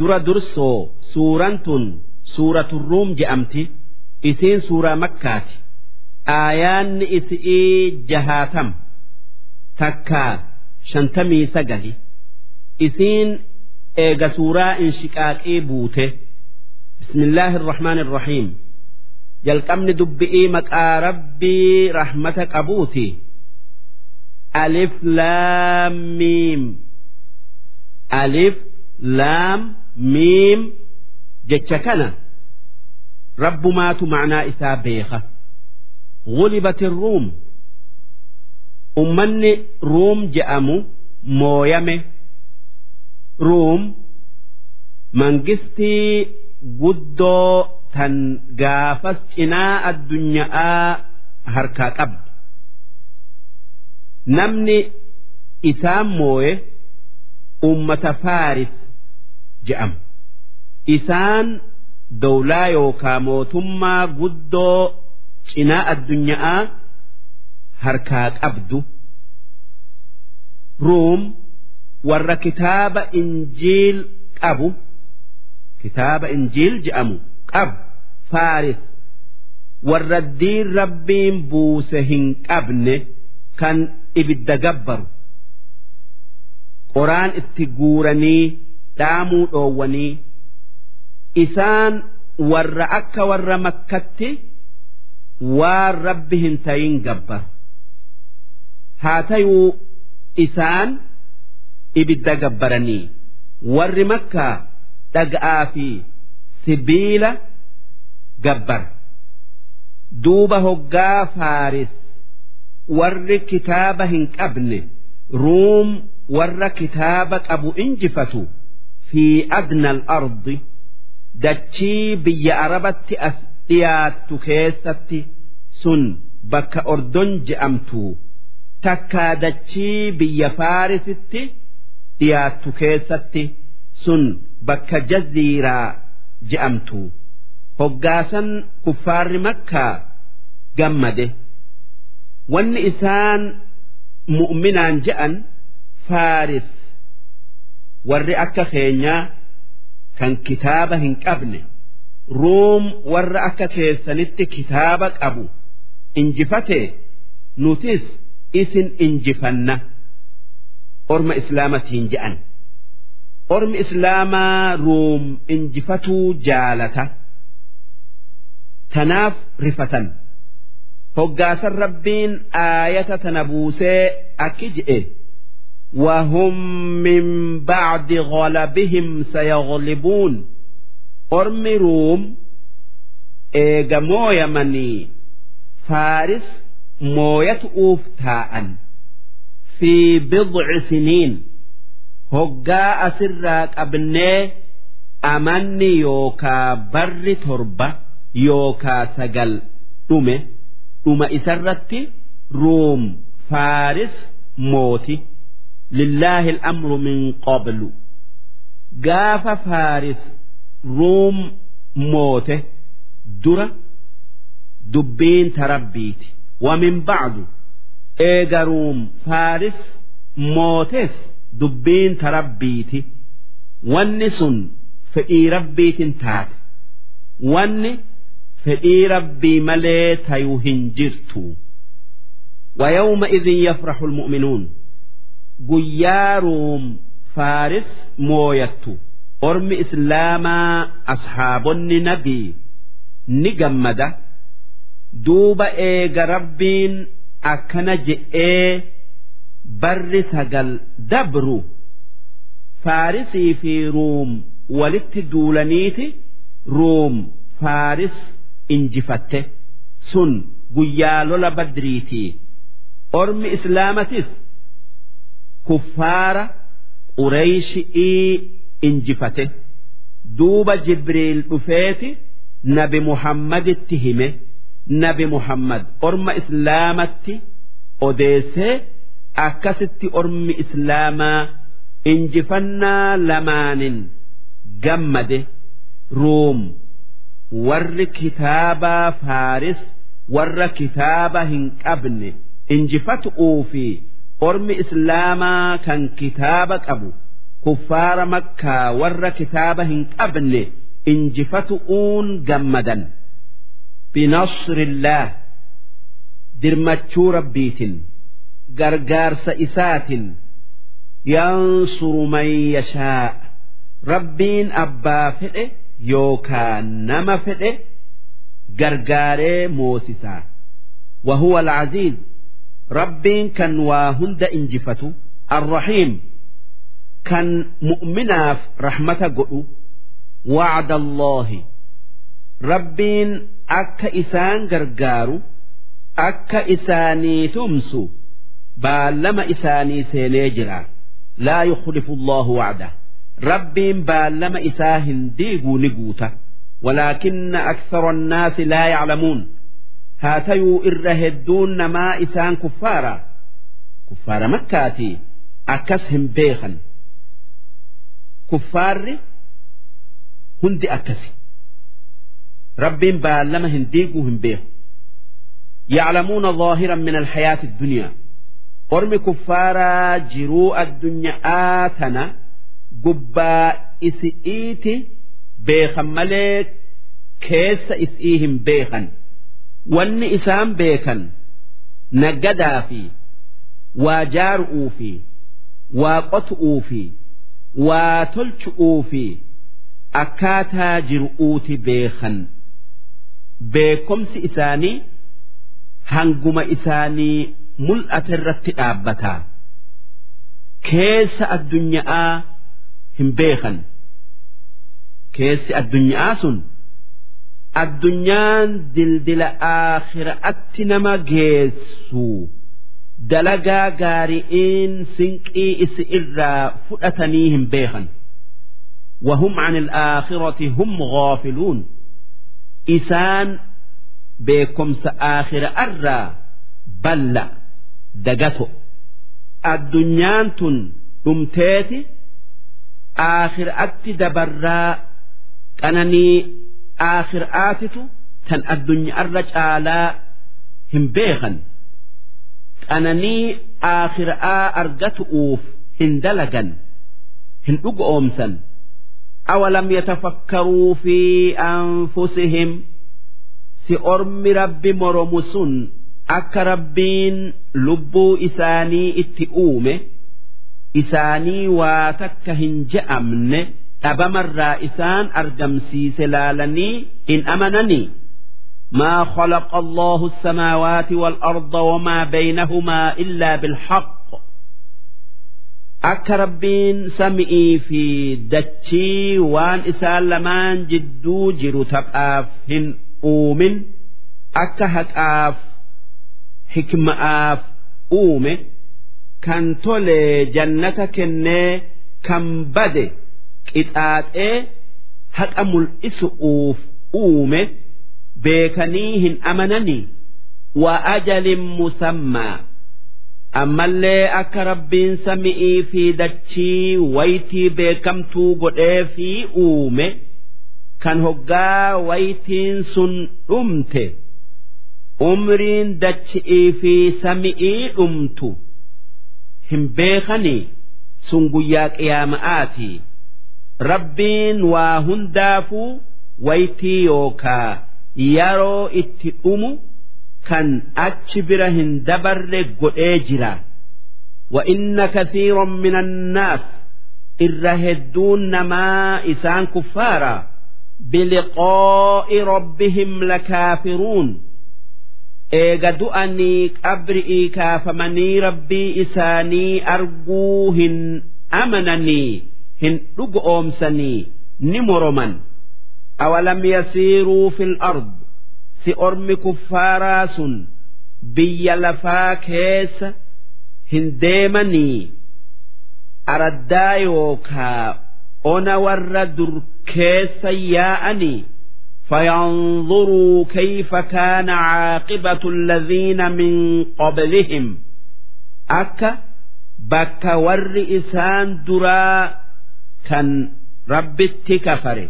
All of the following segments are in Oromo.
dura dursoo suuraan tun suuratu ruum je'amti. Isiin suuraa makkaati. Aayaanni isi'ii jahaatam takkaa shantamii sagali. Isiin eega suuraa inshiqaaqii buute. Bismillaahi irrahmaani irrahiim jalqabni dubbi'ii maqaa rabbii rahmata qabuuti. Alif laam miim. Alif laam miim jecha kana rabbumaatu macnaa isaa beeka غلبت الروم ummanni ruum je'amu mooyame ruum mangistii guddoo tan gaafas cinaa addunyaa harkaa qabdu namni isaan mooye ummata faaris je'ama isaan dowlaa yookaa mootummaa guddoo cinaa addunyaa harkaa qabdu. Ruum warra kitaaba injiil qabu kitaaba injiil je'amu qabu. Faaris warra diin rabbiin buuse hin qabne kan ibidda gabbaru. Qoraan itti guuranii dhaamuu dhoowwanii isaan warra akka warra makkatti waan rabbi hin tayin gabbaru haa tayuu isaan ibidda gabbaranii. Warri makkaa dhaga'aa fi sibiila gabbara duuba hoggaa faaris warri kitaaba hin qabne ruum warra kitaaba qabu injifatu fi adna al-ardi dachii biyya arabatti as dhiyaattu keessatti sun bakka ordon je'amtu takkaa dachii biyya faarisitti dhiyaattu keessatti sun bakka jaziiraa je'amtu hoggaasan kuffaarri makkaa gammade wanni isaan mu'minaan je'an faaris warri akka keenyaa kan kitaaba hin qabne ruum warra akka keessanitti kitaaba qabu injifate nutis isin injifanna. Orma islaamatiin je'an. Ormi islaamaa ruum injifatuu jaalata. Tanaaf rifatan. Hoggaasan rabbiin aayata tana buusee akki je'e وهم من بعد غلبهم سيغلبون أرم روم إيجا مويا مني فارس موية أوفتاء في بضع سنين هقا أسراك أبني أمني يوكا بر تربة يوكا سجل أمه أم إسرتي روم فارس موتي لله الأمر من قبل قاف فارس روم موته درة دبين تربيت ومن بعد إيجا روم فارس موتس دبين تربيت والنسن فإي ربيت تات واني فإي ربي مليت يهنجرت ويومئذ يفرح المؤمنون guyyaa ruum faaris mooyattu. Ormi islaamaa ashaabonni nabii ni gammada. Duuba eega rabbiin akkana je'ee barri sagal dabru faarisii fi ruum walitti duulaniiti. Ruum faaris injifatte. Sun guyyaa lola badriitii. Ormi islaamatis kuffaara qureeyshii injifate. Duuba jibriil dhufeeti nabi muhammaditti hime. Nabi muhammad orma islaamatti odeessee akkasitti ormi islaamaa injifannaa lamaanin gammade. Ruum warri kitaabaa faaris warra kitaaba hin qabne injifatu'uu fi ormi islaamaa kan kitaaba qabu kuffaara makkaa warra kitaaba hin qabne injifatu'uun gammadan. Binasrillaah dirmachuu rabbiitin gargaarsa isaatin yansuru man yashaa rabbiin abbaa fedhe yookaan nama fedhe gargaaree moosisaa rabbiin kan waa hunda injifatu. Arrahiim kan mu'minaaf rahmata godhu. Wacda allaahi rabbiin akka isaan gargaaru akka isaanii tumsu baallama isaanii seenee jira. Laa yukhlifu allaahu wacda rabbiin baallama isaa hin diiguu ni guuta. Walaakinna aksara annaasi laa yaclamuun. haa tayuu irra hedduun namaa isaan kuffaara. Kuffaara makkaati akkas hin beekan. Kuffaarri hundi akkasi. Rabbiin baallama hin diiguu hin beeku. Yaclamuuna zaahiran min alhayaati addunyaa. Ormi kuffaaraa jiruu addunyaa tana gubbaa isi'iiti beekan malee keessa is'ii hin beekan. Wanni isaan beekan naggadaa fi waa jaaru'uu fi waa qotu'uu fi waa tolchu'uu fi akkaataa jiru'uuti beekan. Beekomsi isaanii hanguma isaanii mul'ata irratti dhaabbataa. Keessa addunyaa hin beekan. Keessi addunyaa sun addunyaan dildila aakhiraatti nama geessu dalagaa gaari'iin sinqii isi irraa fudhatanii hin beekan وهم عن الآخرة هم غافلون إسان بكم سآخر أرى بلّ dagato addunyaan tun dhumteeti aakhiraatti dabarraa qananii aakhiraatitu tan addunyaarra caalaa hin beekan qananii aakhiraa argatu'uuf hin dalagan hin dhugoomsan awalam yatafakkaruu fi anfusihim si ormi rabbi moromu sun akka rabbiin lubbuu isaanii itti uume isaanii waa takka hin je'amne dhabamarraa isaan argamsiise laalanii hin amananii ما خلق الله السماوات والأرض وما بينهما إلا بالحق أك ربين سمئي في دتشي وان إسال لمان جدو جرو تبقاف هن أومن أك هتقاف hikma'aaf uume kan tole jannata kennee kan bade Qixaaxee haqa mul'isu'uuf uume beekanii hin amananii wa ajalin musammaa ammallee akka rabbiin sami'ii fi dachii waytii beekamtuu godhee fi uume kan hoggaa waytiin sun dhumte. umriin dachi'ii fi sami'ii dhumtu hin beekanii sun guyyaa qiyaama'aati rabbiin waa hundaafuu waytii yookaa yeroo itti dhumu kan achi bira hin dabarre godhee jira وإن كثيرا من الناس الرهدون نما إسان كفارا بلقاء ربهم لكافرون eega du'anii qabri'ii kaafamanii rabbii isaanii arguu hin amananii hin dhugoomsanii ni moroman awalam yasiiruu fil ard si ormi kuffaaraa sun biyya lafaa keessa hin deemanii araddaa yookaa ona warra dur keessa yaa'anii فينظروا كيف كان عاقبة الذين من قبلهم أكا بك ور إسان درا kan rabbitti kafare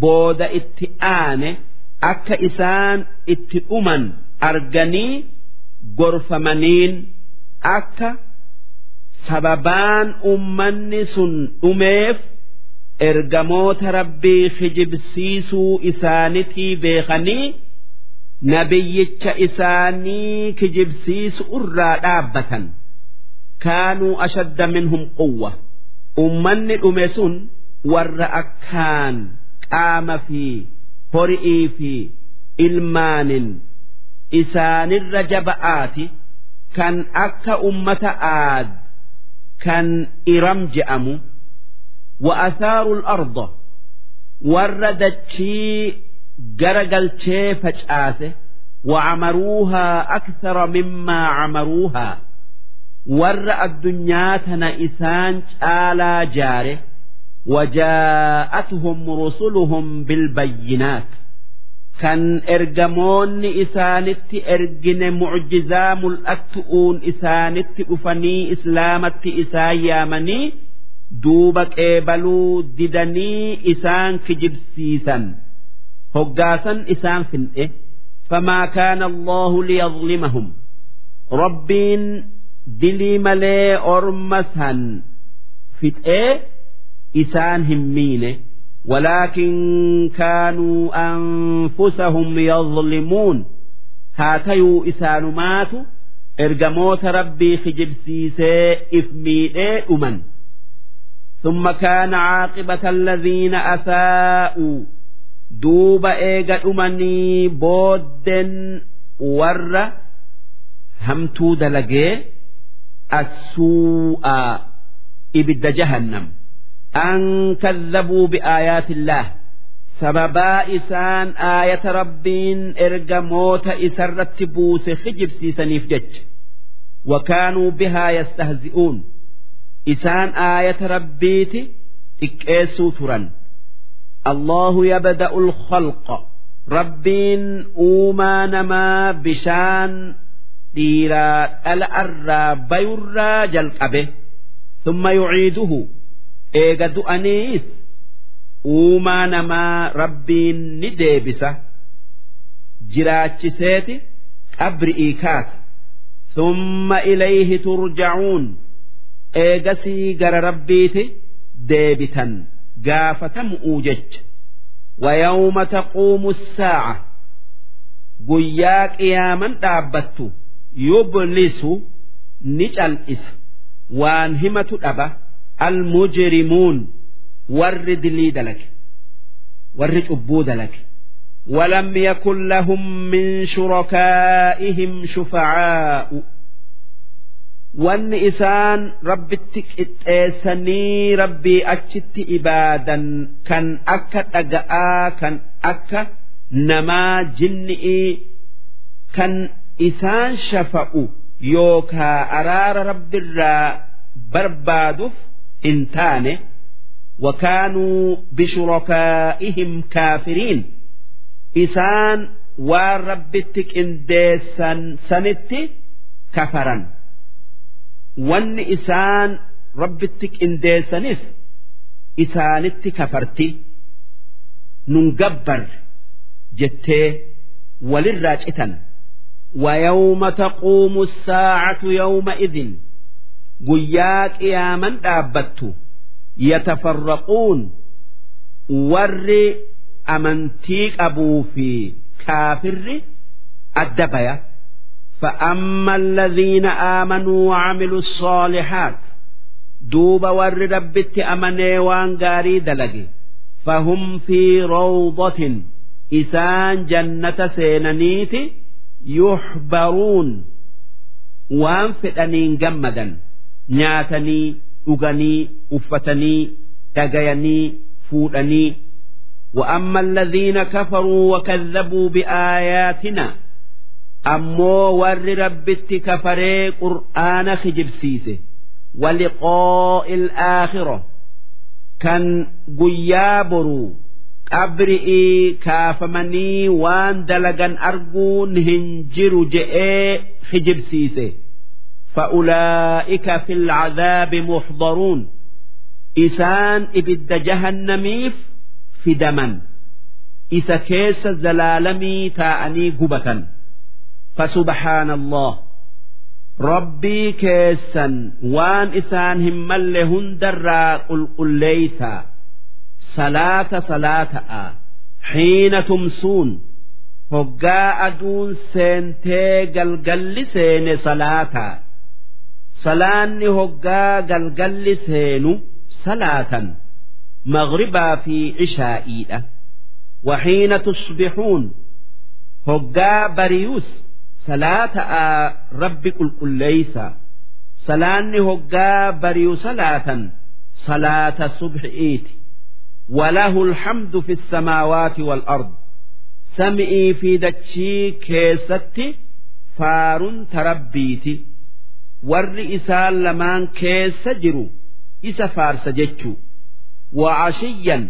booda itti aane akka isaan itti dhuman arganii gorfamaniin akka sababaan ummanni sun dhumeef ergamoota rabbii kijibsiisuu isaanitii beekanii nabiyyicha isaanii kijibsiisu irraa dhaabbatan kaanuu ashadda minhum quwwa. ummanni dhume sun warra akkaan qaama fi hori'ii fi ilmaanin isaanirra jaba'aati kan akka ummata aad kan iram je'amu وأثاروا الأرض وردتشي جرجل فجآسه وعمروها أكثر مما عمروها ور الدنيا تنئسان آلا جاره وجاءتهم رسلهم بالبينات كان إرجمون إسانت إرجن معجزا ملأتؤون إسانت أفني إسلامت إسايامني duuba qeebaluu didanii isaan kijibsiisan hoggaasan isaan fin'e famaa kaana allahu liyadlimahum rabbiin dilii malee orma san fixee isaan hin miine ولكن كانوا أنفسهم يظلمون هاتيو إسان ماتوا إرجموت ربي خجب سيسي إفميئي أمن ثم كان عاقبة الذين أساءوا دوب إيجا أمني بودن ور همتو دلقي السوء إبد جهنم أن كذبوا بآيات الله سببا إسان آية ربين إرجا موت إسرت بوس خجب سيسنيف جج وكانوا بها يستهزئون إسان آية ربيتي إكيسو ترا الله يبدأ الخلق ربين أوما نما بشان ديرا الأرى بيرا جلقبه ثم يعيده إيغا دؤنيس أوما نما ربين نديبسة جراتشسيتي أبرئي كاس ثم إليه ترجعون eegasii gara rabbiiti deebitan gaafatamu'uu jecha ويوم تقوم الساعة guyyaa qiyaaman dhaabbattu yublisu ni cal'isa waan himatu dhaba almujrimuun warri dilii dalage warri cubbuu dalage ولم يكن لهم من شركائهم شفعاء wanni isaan rabbitti qixxeessanii rabbii achitti ibaadan kan akka dhaga'aa kan akka namaa jinni'ii kan isaan shafa'u yookaa araara rabbirraa barbaaduuf hin taane wakaanuu bishurakaa'ihim kaafiriin isaan waan rabbitti qindeessan sanitti kafaran wanni isaan rabbitti qindeessanis isaanitti kafarti nun gabbar jettee walirraa citan. ويوم تقوم الساعة يومئذ قياك يا من دابت يتفرقون ور أمنتيك أبو في كافر الدبية فأما الذين آمنوا وعملوا الصالحات دوب ور ربت أمني وان غاري دلقي فهم في روضة إسان جنة سينانيت يحبرون وان فتنين جمدا نياتني أغني أفتني تغيني فودني وأما الذين كفروا وكذبوا بآياتنا ammoo warri rabbitti kafaree qur'aana kijibsiise waliqoo'i ilaakhira kan guyyaa boruu qabri'ii kaafamanii waan dalagan arguun hin jiru je'ee kijibsiise فأولئك في العذاب محضرون إسان إبد جهنميف في دمن إسا كيس الزلالمي تاءني قبة فسبحان الله rabbii keessan waan isaan hin malle hundarraa qulqulleeysaa salaata salaata'a xiina tumsuun hoggaa aduun seentee galgalli seene salaataa salaanni hoggaa galgalli seenu salaatan. Maghribaa fi cishaa'iidha waxiina tusbixuun. Hoggaa bariyus salaata'a rabbi qulqulleeysa. Salaanni hoggaa bariyu salaatan salaata subxi'iiti وله الحمد في السماوات والأرض سمئي في دتشي كيستي فار تربيتي ور إسال لمان كيس جرو إسا فارس جتشو وعشيا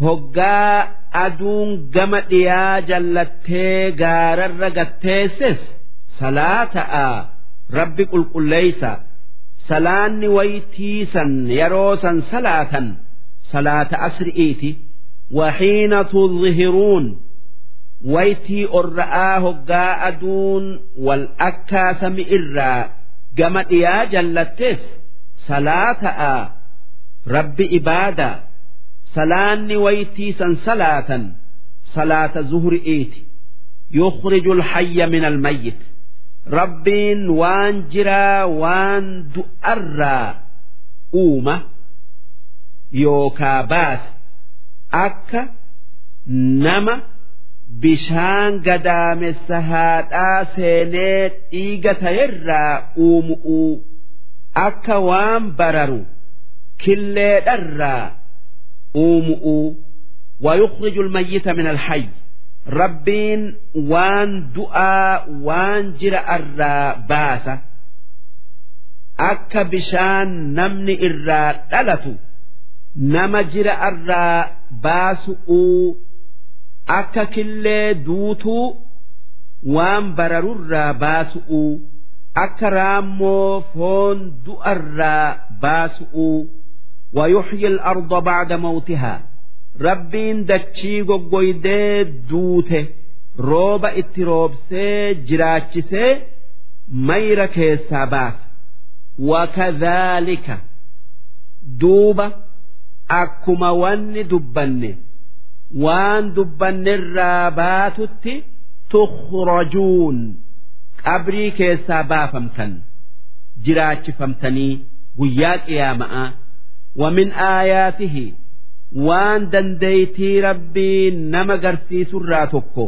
هقا أدون قمت يا جلتي قارر قتيسس صلاة آ ربي قل قل ليس سلاني ويتيسا يروسا صلاة صلاة أسرئيتي وحين تظهرون ويتي أرآه قاء دون والأكا سمئرا قمت يا جلتس صلاة آ رب إبادة سلاني ويتي سن صلاة صلاة زهر إيتي يخرج الحي من الميت ربين وان جرا وان دؤرا أومه yookaa baasa akka nama bishaan gadaamessa haadhaa seenee dhiiga ta'erraa uumu'uu akka waan bararu killeedharraa uumu'uu ويخرج الميت من الحي ربين وان دعاء وان جرى الرا باسا أكا بشان نمني الرا دلتو nama jira irraa baasu'uu akka killee duutuu waan bararurraa baasu'uu akka raammoo foon du'arraa baasu'uu ويحيي الأرض بعد موتها ربين دتشي غوغويدي دوته روبا اتروبسي جراتشسي ميرا كيسا باس وكذلك دوبا akkuma wanni dubbanne waan dubbanne irraa baatutti tukhrajuun qabrii keessaa baafamtan jiraachifamtanii guyyaa qiyaama'a wamin aayaatihi waan dandeeytii rabbii nama garsiisurraa tokko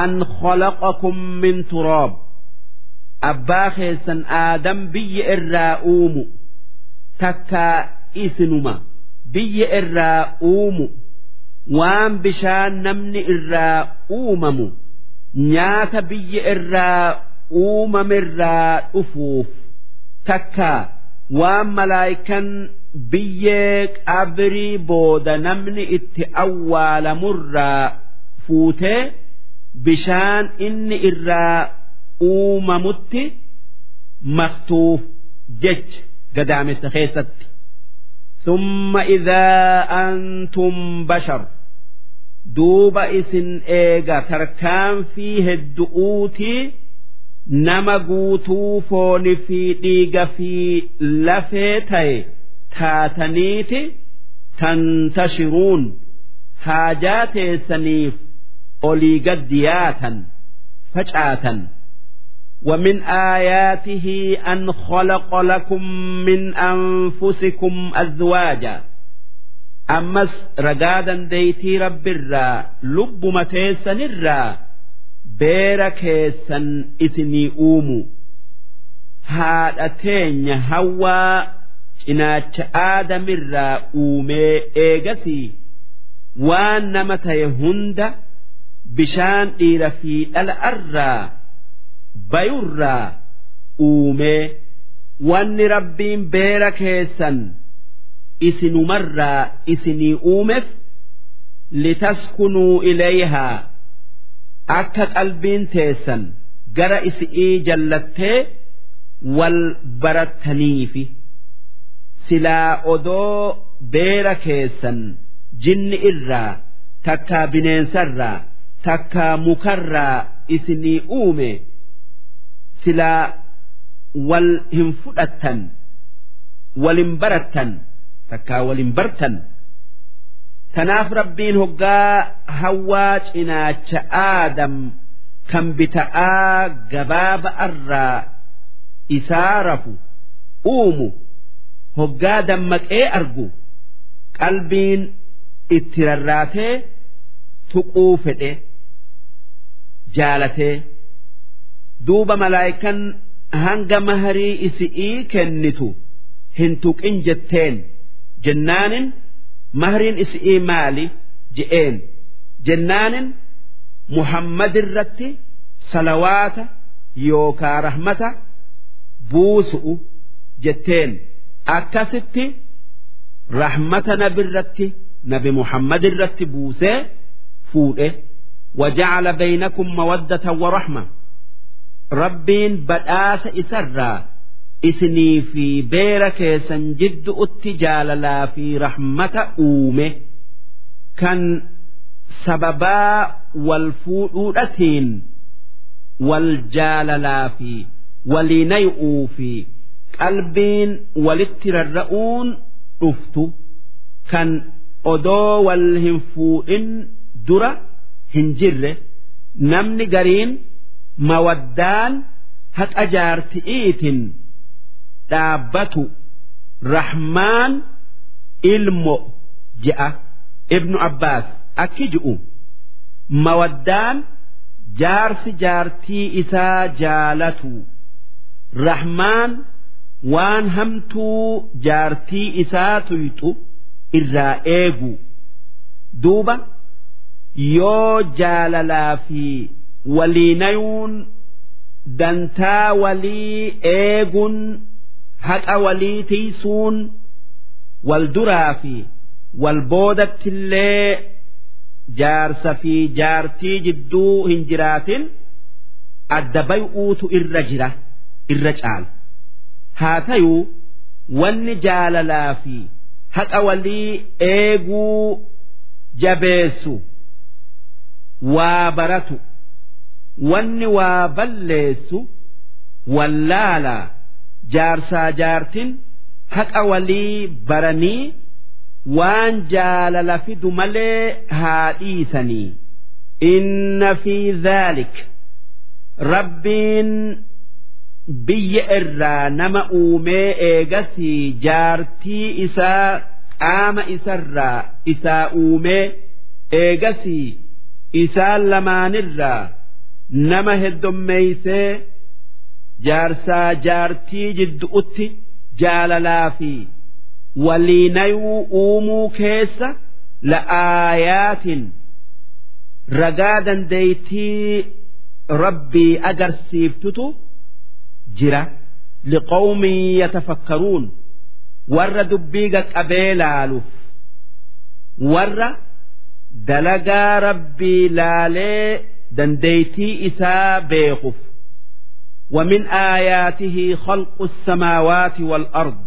an khalaqakum min turaab abbaa keessan aadam biyya irraa uumu takkaa isinuma. Biyya irraa uumu waan bishaan namni irraa uumamu nyaata biyya irraa uumamirraa dhufuuf takka waan malaayikan biyyee qabrii booda namni itti awwaalamurraa fuutee bishaan inni irraa uumamutti maktuuf jecha gadaamessa keessatti. ثم إذا أنتم بشر دوب إسن إيغا تركان فيه الدؤوتي نما قوتو فون في ديغا في لفيتي تاتنيتي تنتشرون حاجات سنيف أولي قدياتا فجأة ومن آياته أن خلق لكم من أنفسكم أزواجا أمس رقادا ديتي رب الرا لب متيسا الرا بير كيسا إثني أومو هاتين هوا cinaacha aadamirraa uumee eegasii waan nama ta'e hunda bishaan dhiira fi dhala'arraa bayurraa uumee wanni rabbiin beera keessan isinumarraa isinii uumeef litaskunuu ilayhaa akka qalbiin teessan gara isi'ii jallattee wal barattaniifi. Silaa odoo beera keessan jinni irraa takkaa bineensarraa takkaa mukarraa isinii uume silaa wal hin fudhattan walin barattan takkaa walin bartan. Tanaaf rabbiin hoggaa hawwaa cinaacha aadam kan bita'aa gabaaba irraa isaa rafu uumu hoggaa dammaqee argu qalbiin itti rarraatee tuquu fedhe jaalatee duuba malaayikan hanga maharii isi'ii kennitu hin tuqin jetteen jennaanin mahariin isi'ii maali je'een jennaanin muhammadirratti salawaata yookaa rahmata buusu'u jetteen akkasitti rahmata nabirratti nabi muhammadirratti buusee fuudhe وجعل بينكم مودة ورحمة rabbiin badhaasa isarraa isinii fi beera keessan jidduutti jaalalaa fi rahmata uume kan sababaa wal fuudhuudhatiin wal jaalalaa fi waliinay'uu fi qalbiin walitti rarra'uun dhuftu kan odoo wal hin fuudhin dura hin jirre namni gariin. Mawaddaan haqa jaarti'iitin dhaabbatu rahmaan ilmo je'a. Ibnu abbaas akki ji'u. Mawaddaan jaarsi jaartii isaa jaalatu. Rahmaan waan hamtuu jaartii isaa tuyxu irraa eegu. Duuba yoo jaalalaa fi waliinayuun dantaa walii eeguun haqa walii tiisuun wal duraa fi wal boodattillee jaarsa fi jaartii jidduu hin jiraatin adda bay'uutu irra jira irra caala. Haa tayuu wanni jaalalaa fi haqa walii eeguu jabeessu waa baratu wanni waa balleessu wallaalaa jaarsaa jaartin haqa walii baranii waan jaalala fidu malee haa dhiisanii. Inna fi dhaalik rabbiin biyya irraa nama uumee eegasii jaartii isaa qaama isarraa isaa uumee eegasii isaan lamaanirraa nama heddummeeysee jaarsaa jaartii jiddu'utti jaalalaa fi waliinayuu uumuu keessa la'aayaatin ragaa dandeeytii rabbii agarsiiftutu jira liqawmin yatafakkaruun warra dubbii qaqqabee laaluuf warra dalagaa rabbii laalee dandeeytii isaa beekuuf ومن آياته خلق السماوات والأرض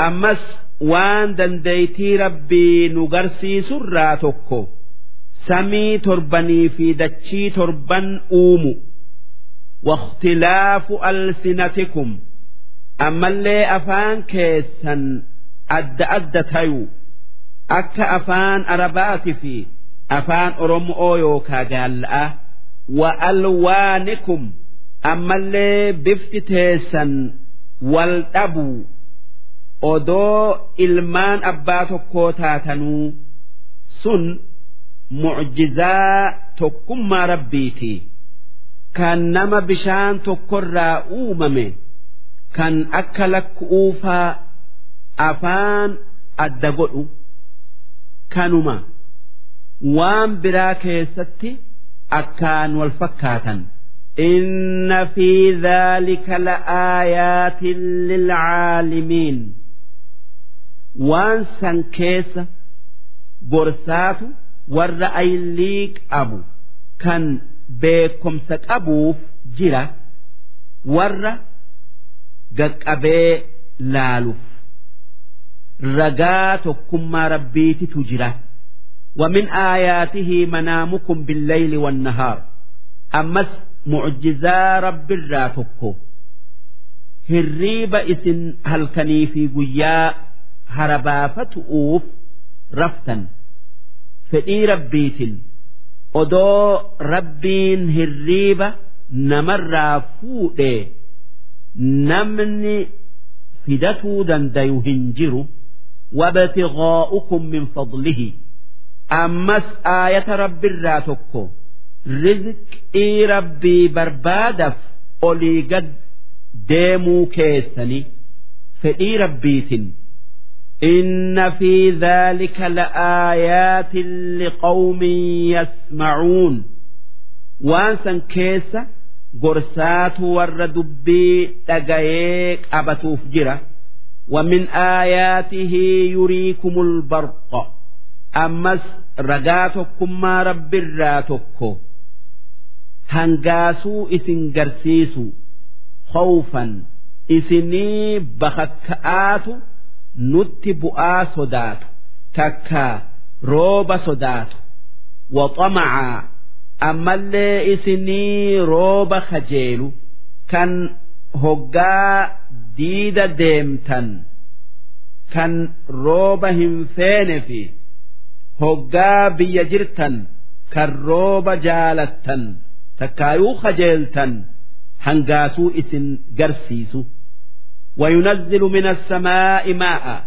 أمس وان دنديتي ربي نغرسي سرا تكو سمي تربني في دتشي تربن أومو واختلاف ألسنتكم أما اللي أفان كيسا أد أد تيو أكا أفان أربات afaan oromoo yookaa gaalla'aa wa'alwaanikum ammallee bifti teessan wal dhabuu odoo ilmaan abbaa tokkoo taatanuu sun mucjizaa tokkummaa rabbiiti. Kan nama bishaan tokkorraa uumame kan akka lakku'uufaa afaan adda godhu kanuma. waan biraa keessatti akkaan wal fakkaatan. Inna fi dhaalika la'aayaatin lilcaalimiin waan san keessa gorsaatu warra aylii qabu kan beekomsa qabuuf jira warra gaqqabee laaluuf ragaa tokkummaa rabbiititu jira. ومن آياته منامكم بالليل والنهار أمس معجزا رب الراتكو hirriiba isin halkanii fi guyyaa harabaafatu'uuf raftan fedhii rabbiitin odoo rabbiin hirriiba namarraa fuudhee namni fidatuu dandayu hin jiru wabtigaa'ukum min fadlihi ammas aayata rabbiirraa tokko rizqii rabbii barbaadaf olii gad deemuu keessani fedhii rabbiitin إن في ذلك لآيات لقوم يسمعون وانسا كيسة قرسات ور دبي تقايق أبتوف جرة ومن آياته يريكم البرق ammas ragaa tokkummaa rabbiirraa tokko hangaasuu isin garsiisu khawfan isinii bakakka'aatu nutti bu'aa sodaatu takka rooba sodaatu. Waxamacaa ammallee isinii rooba kajeelu kan hoggaa diida deemtan kan rooba hin feenefi hoggaa biyya jirtan kan rooba jaalattan takkaayuu kajeeltan hangaasuu isin garsiisu. وينزل من السماء ماء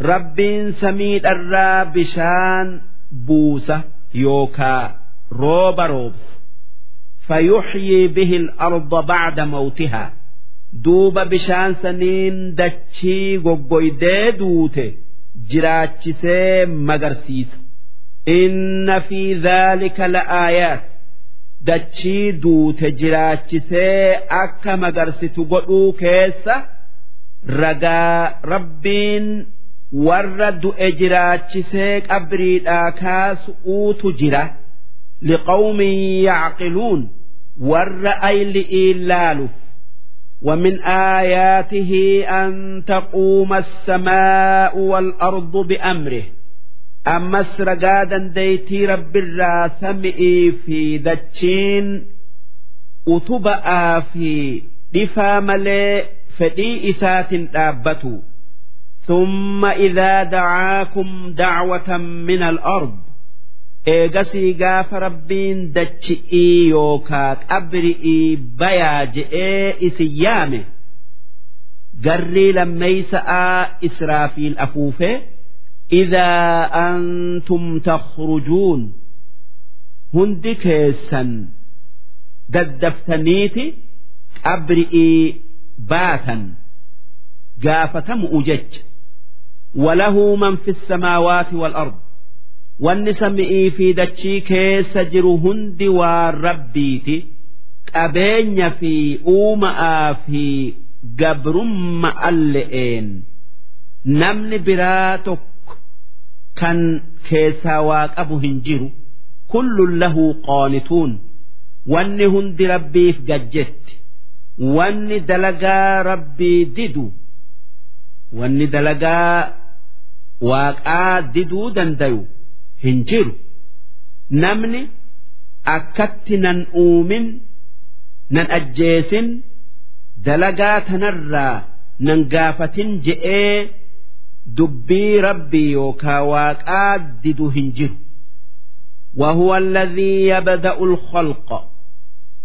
رب سميد الرا بشان بوسة يوكا روب روبس فيحيي به الأرض بعد موتها دوب بشان سنين دتشي غوغويدي دوته جراتشسي مغرسيس إن في ذلك لآيات dachii duute jiraachisee akka magarsitu godhuu keessa ragaa rabbiin warra du'e jiraachisee qabriidhaa kaasu'uutu jira liqawmin yacqiluun warra ayli'ii laaluuf ومن آياته أن تقوم السماء والأرض بأمره أمس رقادا ديتي رب الراسمئي في دتشين أتبأ في دفا ملئ fedhii isaatin dhaabbatu thumma idaa dacaakum dacwatan min al-ard eegasii gaafa rabbiin dachi'ii yookaa qabri'ii bayaa je'ee isin yaame garrii lammeeysa'aa israafiil afuufee idaa antum takhrujuun hundi keessan daddaftaniiti qabri'ii baatan gaafatamu'u jecha walahu man fi samaawaati wal-ard wanni sami'ii fi dachii keessa jiru hundi waan rabbiiti qabeenya fi uuma'aa fi gabrumma alle'een namni biraa tokko kan keessaa waa qabu hin jiru. Kullun lahu qaanituun. Wanni hundi rabbiif gajjetti. Wanni dalagaa rabbii didu. Wanni dalagaa waaqaa diduu dandayu hin jiru. Namni akkatti nan uumin nan ajjeesin dalagaa tanarraa nan gaafatin je'ee dubbii rabbii yookaa waaqaa didu hin jiru وهو الذي يبدأ الخلق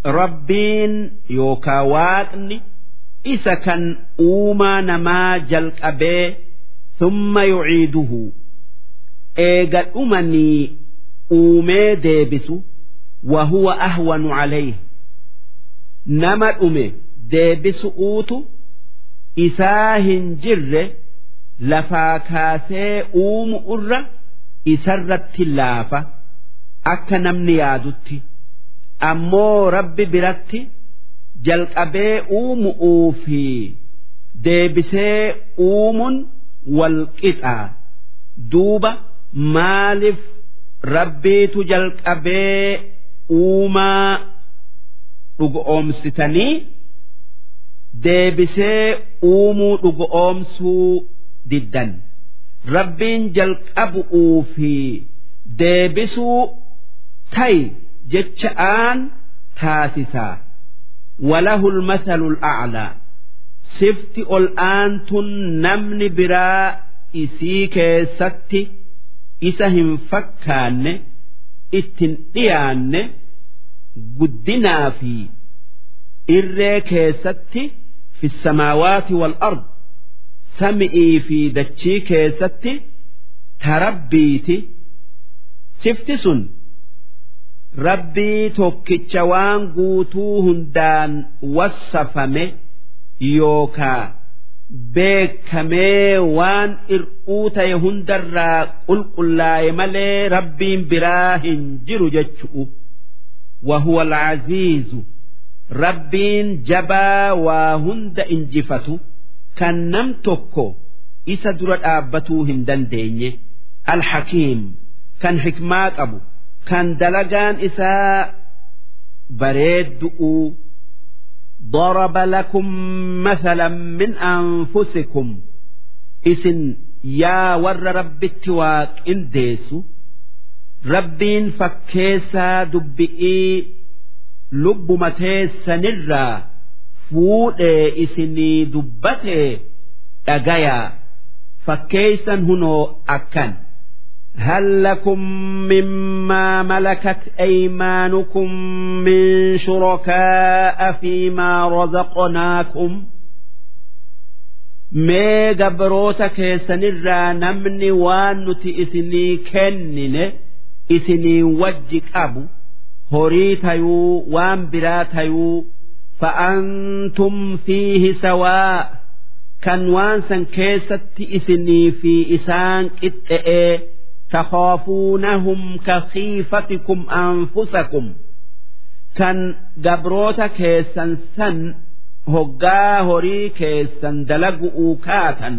rabbiin yookaa waaqni isa kan uumaa namaa jalqabee thumma yuciiduhu eega dhumanii uumee deebisu wahuwa ahwanu calayh nama dhume deebisu'uutu isaa hin jirre lafaa kaasee uumu irra isarratti laafa akka namni yaadutti ammoo rabbi biratti jalqabee uumu'uu fi deebisee uumuun walqixaa duuba maaliif rabbiitu jalqabee uumaa dhugoomsitanii deebisee uumuu dhugoomsuu diddan. Rabbiin jalqabu'uu fi deebisuu ta'i jecha'aan taasisaa walahu lmathalu al'aclaa sifti ol aantun namni biraa isii keessatti isa hin fakkaanne ittin dhiyaanne guddinaa fi irree keessatti fi samaawaati wal ard sami'ii fi dachii keessatti tarabbiiti. Sifti sun rabbii tokkicha waan guutuu hundaan wassafame yookaa beekamee waan ir'uu ta'e hundarraa qulqullaa'e malee rabbiin biraa hin jiru jechu'u. Wahuwa alcaziizu rabbiin jabaa waa hunda injifatu. kan nam tokko isa dura dhaabbatuu hin dandeenye alhakiim kan hikmaa qabu kan dalagaan isaa bareeddu'u ضرب لكم مثلا من أنفسكم إسن يا ور رب التواك إن ديسو ربين فكيسا دبئي lubbuma teessanirraa fuudhee isinii dubbate dhagayaa fakkeeysan hunoo akkan هل لكم مما ملكت أيمانكم من شركاء فيما رزقناكم mee gabroota keessanirraa namni waan nuti isinii kennine isinii wajji qabu horii tayuu waan biraa tayuu fiihi sawaa kan waan san keessatti isinii fi isaan qixxe'ee takhaafuunahum kakiifatikum anfusakum kan gabroota keessan san hoggaa horii keessan dalagu'uu kaatan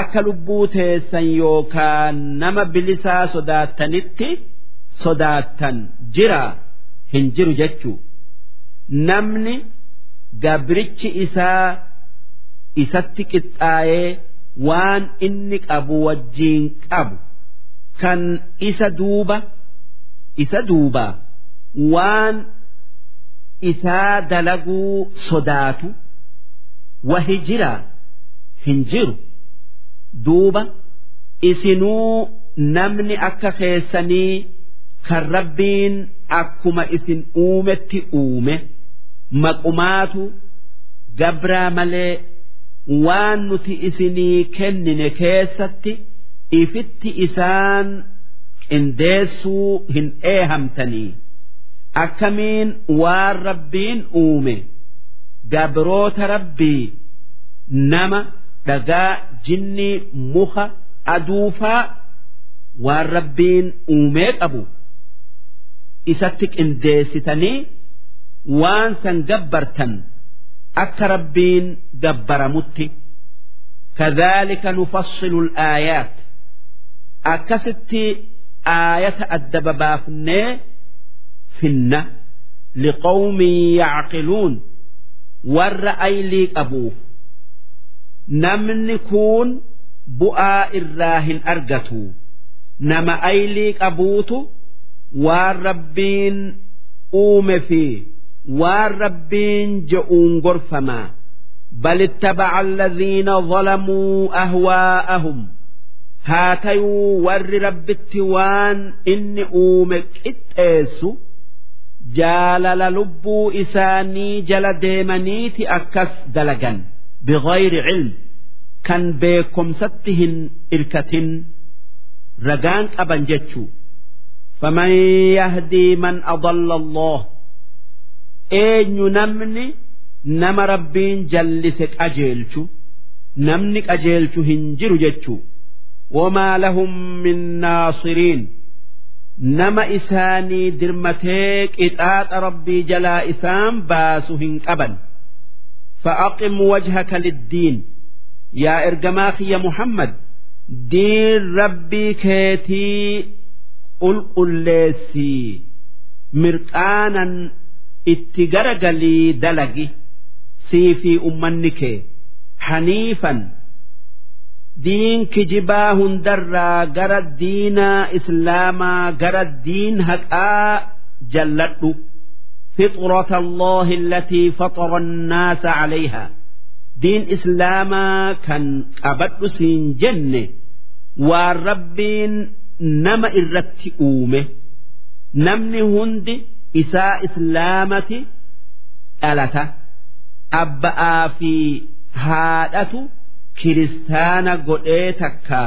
akka lubbuu teessan yookaan nama bilisaa sodaattanitti sodaattan jira hin jiru jechuu namni gabrichi isaa isatti qixxaayee waan inni qabu wajjiin qabu. Kan isa duuba isa duuba waan isaa dalaguu sodaatu wahi jira hin jiru. Duuba isinuu namni akka keessanii kan rabbiin akkuma isin uumetti uume maqumaatu gabraa malee waan nuti isinii kennine keessatti ifitti isaan qindeessuu hin eehamtanii. Akkamiin waan rabbiin uume? Gabroota rabbii nama dhagaa jinnii muka aduufaa waan rabbiin uumee qabu isatti qindeessitanii waan san gabbartan akka rabbiin gabbaramutti كذلك نفصل الآيات أكست آية الدببافني فنة لقوم يعقلون والرأي لي أبوه نمن كون بؤاء الراهن أرجتو نما أيليك أبوتو والربين أوم فيه والربين جؤون غرفما بل اتبع الذين ظلموا أهواءهم هاتيوا ور رب التوان إن أومك اتئسوا جالل لبو إساني جل ديمنيت أكس دلقا بغير علم كان بكم ستهن إركة رقان أبن جتشو فمن يهدي من أضل الله أين نمني nama rabbiin jallise qajeelchu namni qajeelchu hin jiru jechuu wamaa lahum min naasiriin nama isaanii dirmatee qixaaxa rabbii jalaa isaan baasu hin qaban فأقم وجهك للدين يا إرجماخ يا محمد دين ربي كيتي قل قل ليسي مرقانا اتجرجلي دلقي sii fi ummanni kee haniifan diin kijibaa hundarraa gara diinaa islaamaa gara diin haqaa jalladhu فطرة الله التي فطر الناس عليها diin islaamaa kan qabadhu siin jenne waan rabbiin nama irratti uume namni hundi isaa islaamati dhalata abba'aa fi haadhatu kiristaana godhee takka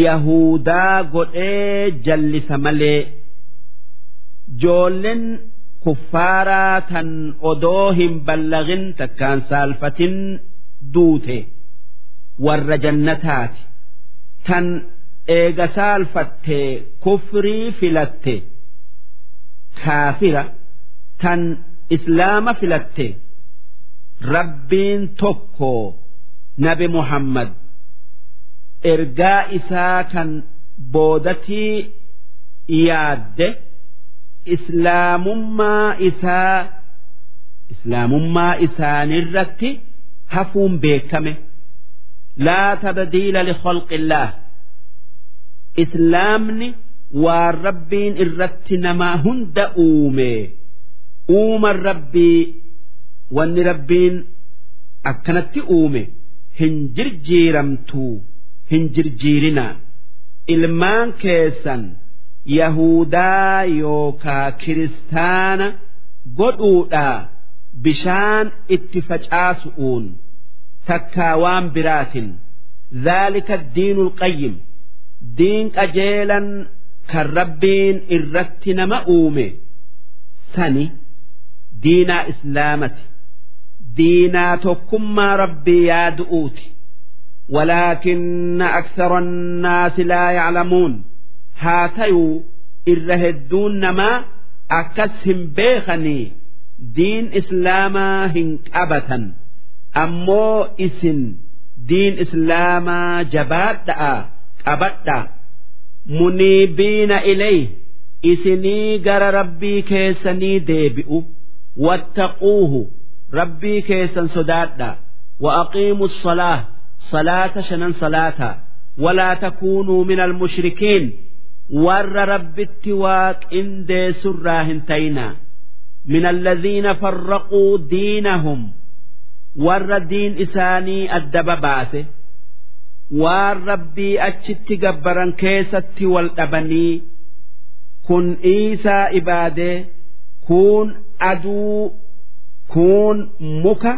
yahudaa godhee jallisa malee. Joolleen kuffaaraa tan odoo hin ballagin takkaan saalfatin duute warra jannataati. Tan eega saalfattee kufrii filatte kaafira tan islaama filatte rabbiin tokko nabi muhammad. Ergaa isaa kan boodatii yaadde islaamummaa isaa islaamummaa isaanirratti hafuun beekame. Laa tabdiila likhalqillaah islaamni waan rabbiin irratti namaa hunda uume uuman rabbii wanni rabbiin akkanatti uume hin jirjiiramtuu hin jirjiirinaa. Ilmaan keessan yahudaa yookaa kiristaana godhuudhaa bishaan itti facaasu'uun takkaa waan biraatin. Dhaalika diinul qayyim. Diin qajeelan kan rabbiin irratti nama uume sani diinaa islaamati diinaa tokkummaa rabbii yaadu'uuti ولكن أكثر الناس لا يعلمون هاتيو إر هدون نما أكسهم بيخني دين إسلاما هنك أبتا أمو إسن دين إسلاما جبات أبدا منيبين إليه إسني جر ربي كيسني ديبئو واتقوه ربي كيسن سدادا وأقيموا الصلاة صلاة شنن صلاة ولا تكونوا من المشركين ور رب التواك إن دي سراهن تينا من الذين فرقوا دينهم ور الدين إساني الدب باسه waan rabbii achitti gabbaran keessatti wal dhabanii kun iisaa ibaadee kun aduu kun muka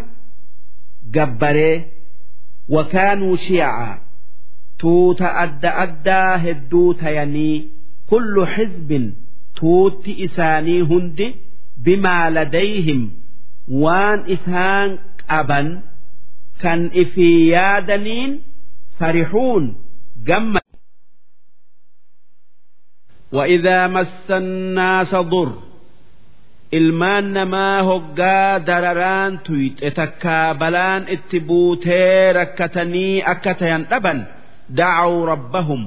gabbaree wakaanuu shi'aa tuuta adda addaa hedduu tayanii kullu xizbin tuutti isaanii hundi bimaa ladayhim waan isaan qaban kan ifii yaadaniin فرحون جم وإذا مس الناس ضر ilmaan namaa hoggaa dararaan tuyxe takkaa balaan itti buutee rakkatanii akka tayan dhaban dacuu rabbahum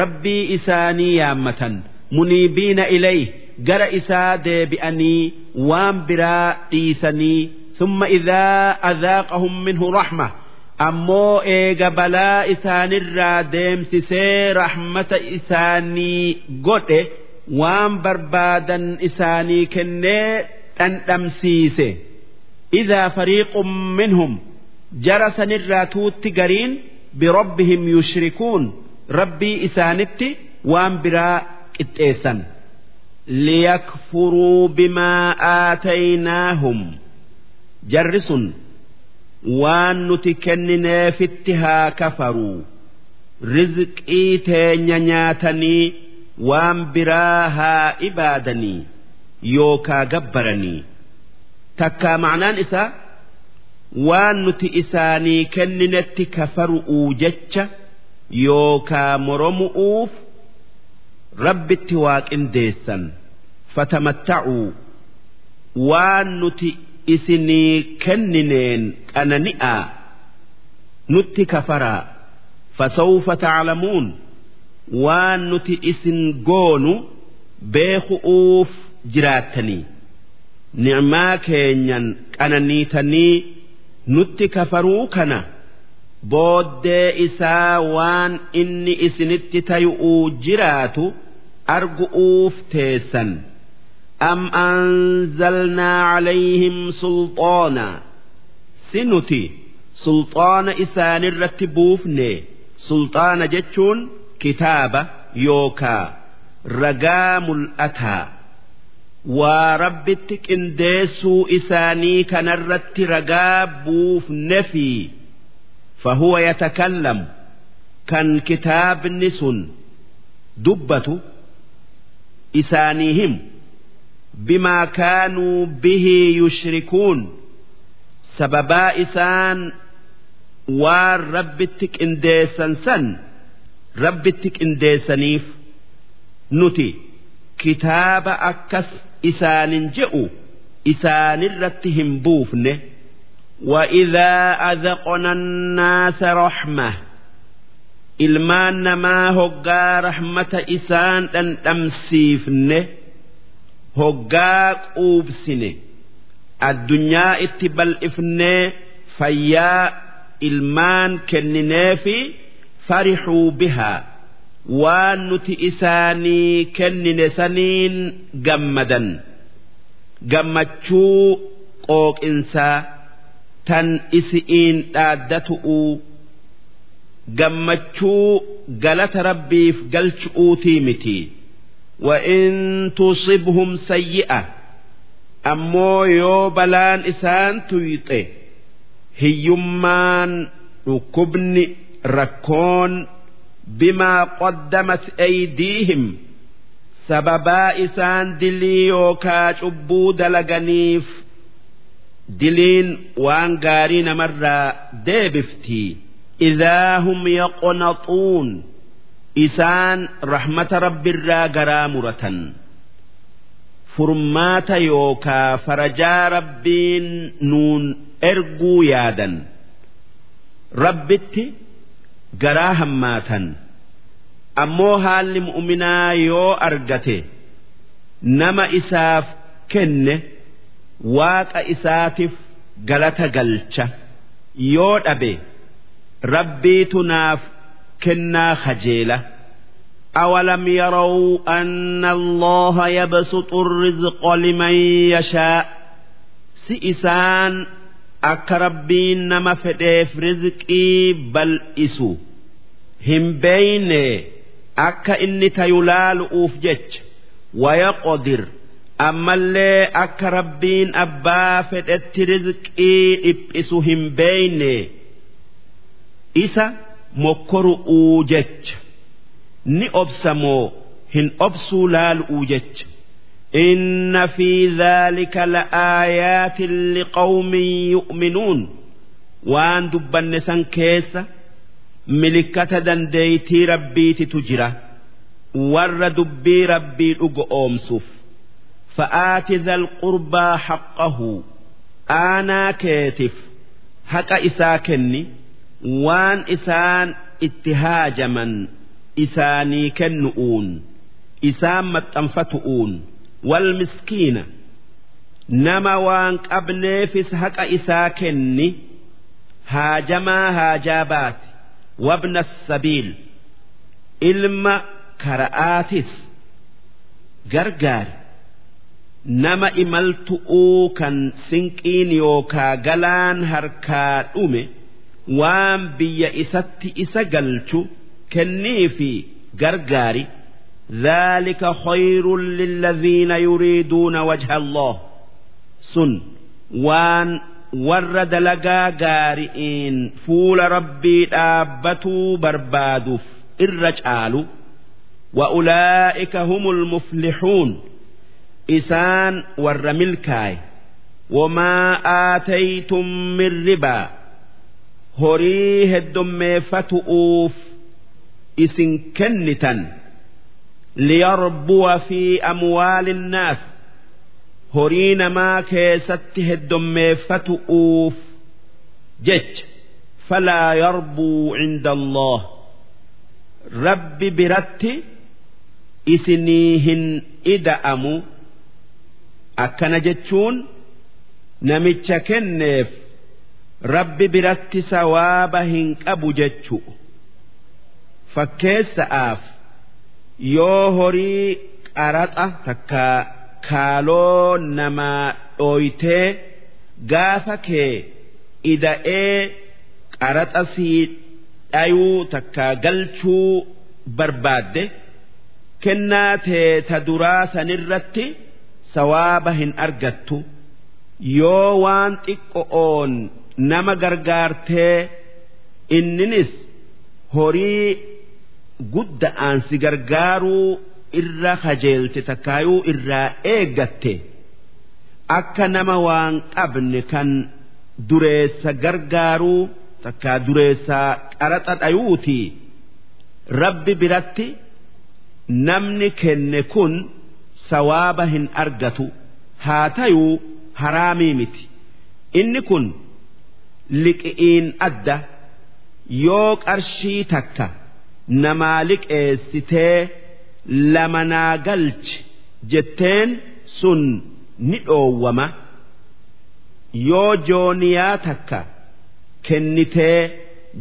rabbii isaanii yaammatan muniibiina ilayh gara isaa deebi'anii waan biraa dhiisanii ثم إذا أذاقهم منه رحمة ammoo eega balaa isaanirraa deemsisee rahmata isaanii godhe waan barbaadan isaanii kennee dhandhamsiise. Idaa fariiqun minhum jara sanirraa tuutti gariin birabbihim yushrikuun rabbii isaanitti waan biraa qixxeessan. Liyakfuruu bimaa aataynaahum. Jarri sun waan nuti kennineefitti haa kafaruu rizqii teenya nyaatanii waan biraa haa ibaadanii yookaa gabbaranii. Takkaa ma'anaan isaa waan nuti isaanii kenninetti kafaru'uu jecha yookaa moromu'uuf rabbitti waaqindeessan. Fatamatta'uu. Waan nuti isinii kennineen qanani'aa nutti kafaraa fasawfa taclamuun waan nuti isin goonu beeku'uuf jiraattanii ni'maa keenyan qananiitanii nutti kafaruu kana. Booddee isaa waan inni isinitti tayu'uu jiraatu argu'uuf teessan أم أنزلنا عليهم سلطانا سنتي sulxaana isaanirratti buufne sulxaana jechuun kitaaba yookaa ragaa mul'ataa waa rabbitti qindeessuu isaanii kanarratti ragaa buufne fi fahuwa yatakallamu kan kitaabni sun dubbatu isaanii himu bimaa kaanuu bihi yushrikuun sababaa isaan waan rabbitti qindeessan san rabbitti qindeessaniif nuti kitaaba akkas isaanin je'u isaanirratti hin buufne وإذا أذقنا الناس رحمة ilmaan namaa hoggaa rahmata isaan dhandhamsiifne hoggaa quubsine. Addunyaa itti bal'ifnee fayyaa ilmaan kenninee fi farixuu bihaa. Waan nuti isaanii kennine saniin gammadan. Gammachuu qooqinsaa tan isi'iin dhaaddatu'uu gammachuu galata rabbiif galchu'uutii miti وإن تصبهم سيئة ammoo yoo balaan isaan tuyxe hiyyummaan dhukkubni rakkoon bimaa qaddamat aydiihim sababaa isaan dilii yookaa cubbuu dalaganiif diliin waan gaarii namarraa deebiftii idaa hum yaqnaxuun isaan rahmata rabbiirraa garaa muratan. Furmaata yookaa farajaa rabbiin nuun erguu yaadan. Rabbitti garaa hammaatan. Ammoo haalli mu'minaa yoo argate nama isaaf kenne waaqa isaatiif galata galcha. Yoo dhabe rabbiitu naaf kennaa kajeela. أولم يروا أن الله يبسط الرزق لمن يشاء سئسان أكربين نما فديف رزقي بل إسو هم بين أكا إني تيلال أوفجج ويقدر أما اللي أكربين أبا فدت رزقي إبئسو هم بين إسا مكر أوجج ni obsamoo hin obsuu laalu'uu jecha inna fi dhaalika la'aayaatin liqawmin yu'minuun waan dubbanne san keessa milikkata dandeeytii rabbiititu jira warra dubbii rabbii dhugo oomsuuf fa'aati dhal qurbaa haqqahu aanaa keetiif haqa isaa kenni waan isaan itti haajaman isaanii kennu'uun isaan maxxanfatu'uun wal miskiina nama waan qabneefis haqa isaa kenni haajamaa haajaa baate wabna sabiil ilma kara'aatis gargaari. Nama imaltu'uu kan sinqiin yookaa galaan harkaa dhume waan biyya isatti isa galchu kennii fi gargaari ذلك خير للذين يريدون وجه الله سن وان ور دلقا قارئين فول ربي دابتوا بربادوف الرجال وأولئك هم المفلحون إسان ور ملكاي وما آتيتم من ربا horii heddummeeffatu'uuf isin kennitan. Liyarbuwa fi amwaali innaas horii namaa keessatti heddummeeffatu'uuf jecha. Falaa yarbuu cinda allah rabbi biratti isinii hin ida'amu. Akkana jechuun namicha kenneef rabbi biratti sawaaba hin qabu jechu. Fakkeessa'aaf yoo horii qaraxa takka kaaloo namaa dhooytee gaafa kee ida'ee qaraxa sii dhayuu takka galchuu barbaadde kennaa tee ta duraa sanirratti sawaaba hin argattu. Yoo waan xiqqo'oon nama gargaartee inninis horii gudda'aan si gargaaruu irra kajeelte takkaayuu irraa eeggatte akka nama waan qabne kan dureessa gargaaruu takkaa dureessaa qaraxa dhayuuti. Rabbi biratti namni kenne kun sawaaba hin argatu. Haa tayuu haraamii miti. Inni kun liqi'iin adda yoo qarshii takka namaa liqeessitee lama naa galchi jetteen sun ni dhoowwama. Yoo jooniyaa takka kennitee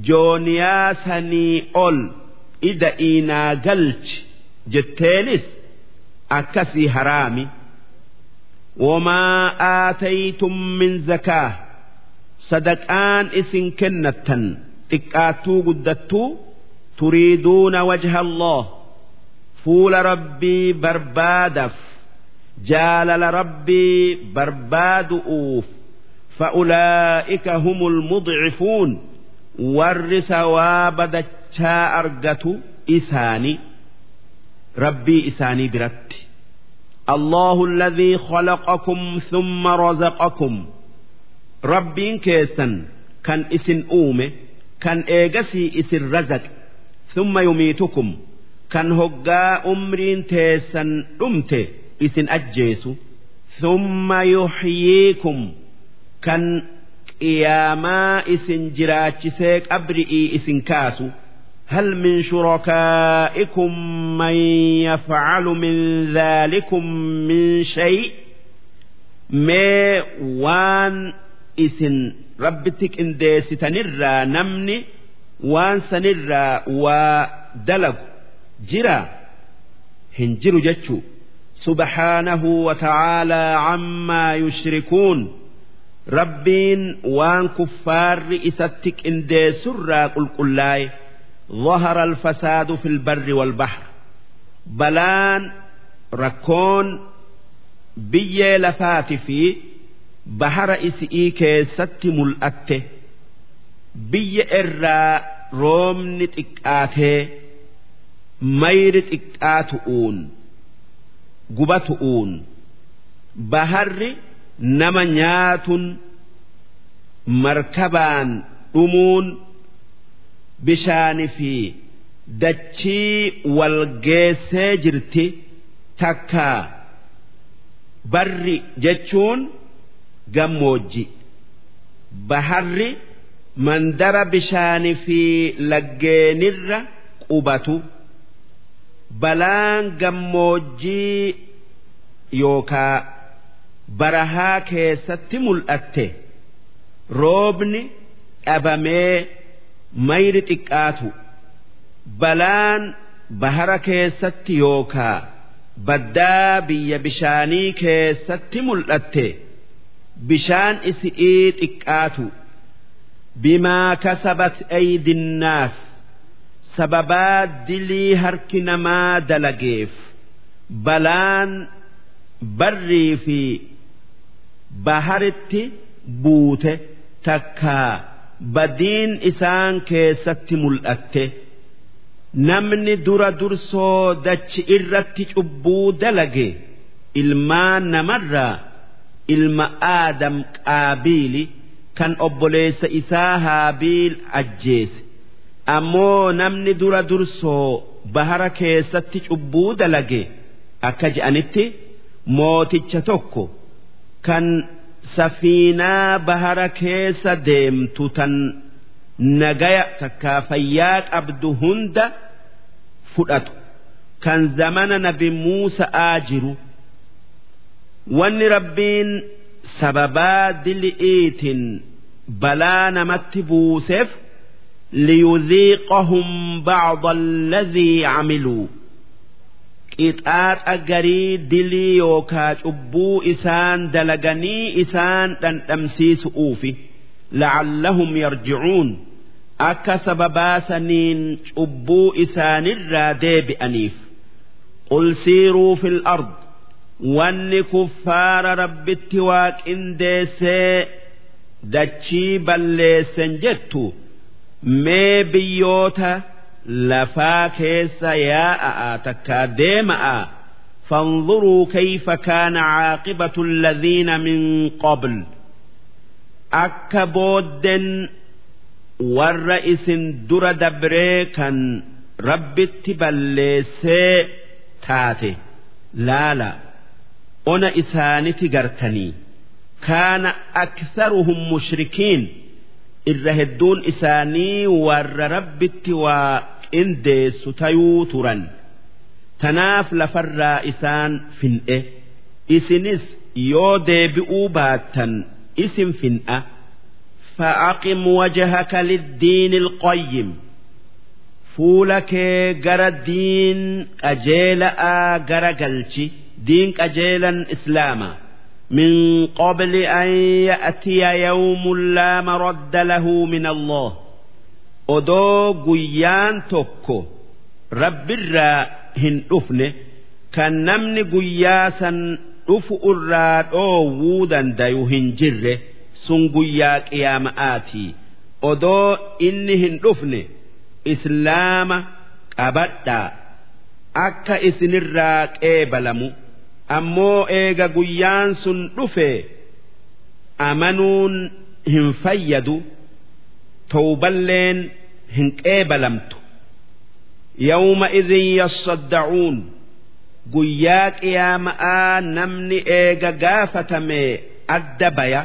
jooniyaa sanii ol ida'ii naa galchi jetteenis akkasii haraami. Wamaa aataytum min zakaa sadaqaan isin kennattan xiqqaattuu guddattuu turiiduuna wajha allah fuula rabbii barbaadaf jaalala rabbii barbaadu'uuf فأولئك هم المضعفون warri sawaaba dachaa argatu isaani rabbii isaanii biratti الله الذي خلقكم ثم رزقكم ربين كيسا كان اسن أومه كان إيجسي اسن رزق ثم يميتكم كان هقا أمرين تيسا أمته اسن أجيس ثم يحييكم كان قياما اسن جراتشسيك أبرئي اسن كاسو هل من شركائكم من يفعل من ذلكم من شيء ما وان اسن ربتك ان ديستنرى نمني وان سنرى ودلق جرى هنجر جتشو سبحانه وتعالى عما يشركون ربين وان كفار إستك إن دي سرى قل قلاي ظهر الفساد في البر والبحر بلان ركون بي لفات في bahara isii keessatti mul'atte biyya irraa roomni xiqqaatee mayri xiqqaatu'uun gubatu'uun baharri nama nyaatun markabaan dhumuun bishaanii fi dachii wal walgeessee jirti takka barri jechuun. Gammoojji. Baharri mandara bishaani fi laggeenirra qubatu. Balaan gammoojjii yookaa barahaa keessatti mul'atte. Roobni dhabamee mayri xiqqaatu. Balaan bahara keessatti yookaa baddaa biyya bishaanii keessatti mul'atte bishaan isi'ii xiqqaatu bimaa kasabat aydinnaas sababaa dilii harki namaa dalageef balaan barrii fi baharitti buute takkaa badiin isaan keessatti mul'atte. Namni dura dursoo dachi irratti cubbuu dalage ilmaan namarraa ilma aadam qaabiili kan obboleessa isaa haabiil ajjeese. Ammoo namni dura dursoo bahara keessatti cubbuu dalage akka je'anitti mooticha tokko kan safiinaa bahara keessa deemtu tan nagaya takkaa fayyaa qabdu hunda fudhatu. Kan zamana nabi Muusa'aa jiru wanni rabbiin sababaa dili'iitiin balaa namatti buuseef liyudhiiqahum bacda alladhii camiluu qixaaxa garii dilii yookaa cubbuu isaan dalaganii isaan dhandhamsiisu'uufi la'allahum yarjicuun akka sababaa saniin cubbuu isaanirraa deebi'aniif. Qul siiruu fil ard wanni kuffaara rabbitti waaqindeessee dachii balleessan jettu mee biyyoota lafaa keessa yaa'a takkaa deema'a فانظروا كيف كان عاقبة الذين من قبل akka boodden warra isin dura dabree kan rabbitti balleessee taate laala ona isaaniti gartanii kaana aktharuhum mushrikiin irra hedduun isaanii warra rabbitti waa qindeessu tayuu turan tanaaf lafarraa isaan fin'e isinis yoo deebi'uu baattan اسم فنأة فأقم وجهك للدين القيم فولك جرى الدين أجيل جرى قلشي دين أجيلا إسلاما من قبل أن يأتي يوم لا مرد له من الله odoo guyyaan tokko rabbirraa hin dhufne kan namni guyyaa san dhufu irraa dhoowwuu dandayu hin jirre sun guyyaa qiyaama'aatii odoo inni hin dhufne islaama qabadhaa akka isinirraa qeebalamu ammoo eega guyyaan sun dhufe amanuun hin fayyadu towballeen hin qeebalamtu. Yawma idhin yassadda'uun guyyaa qiyaama'aa namni eega gaafatame adda baya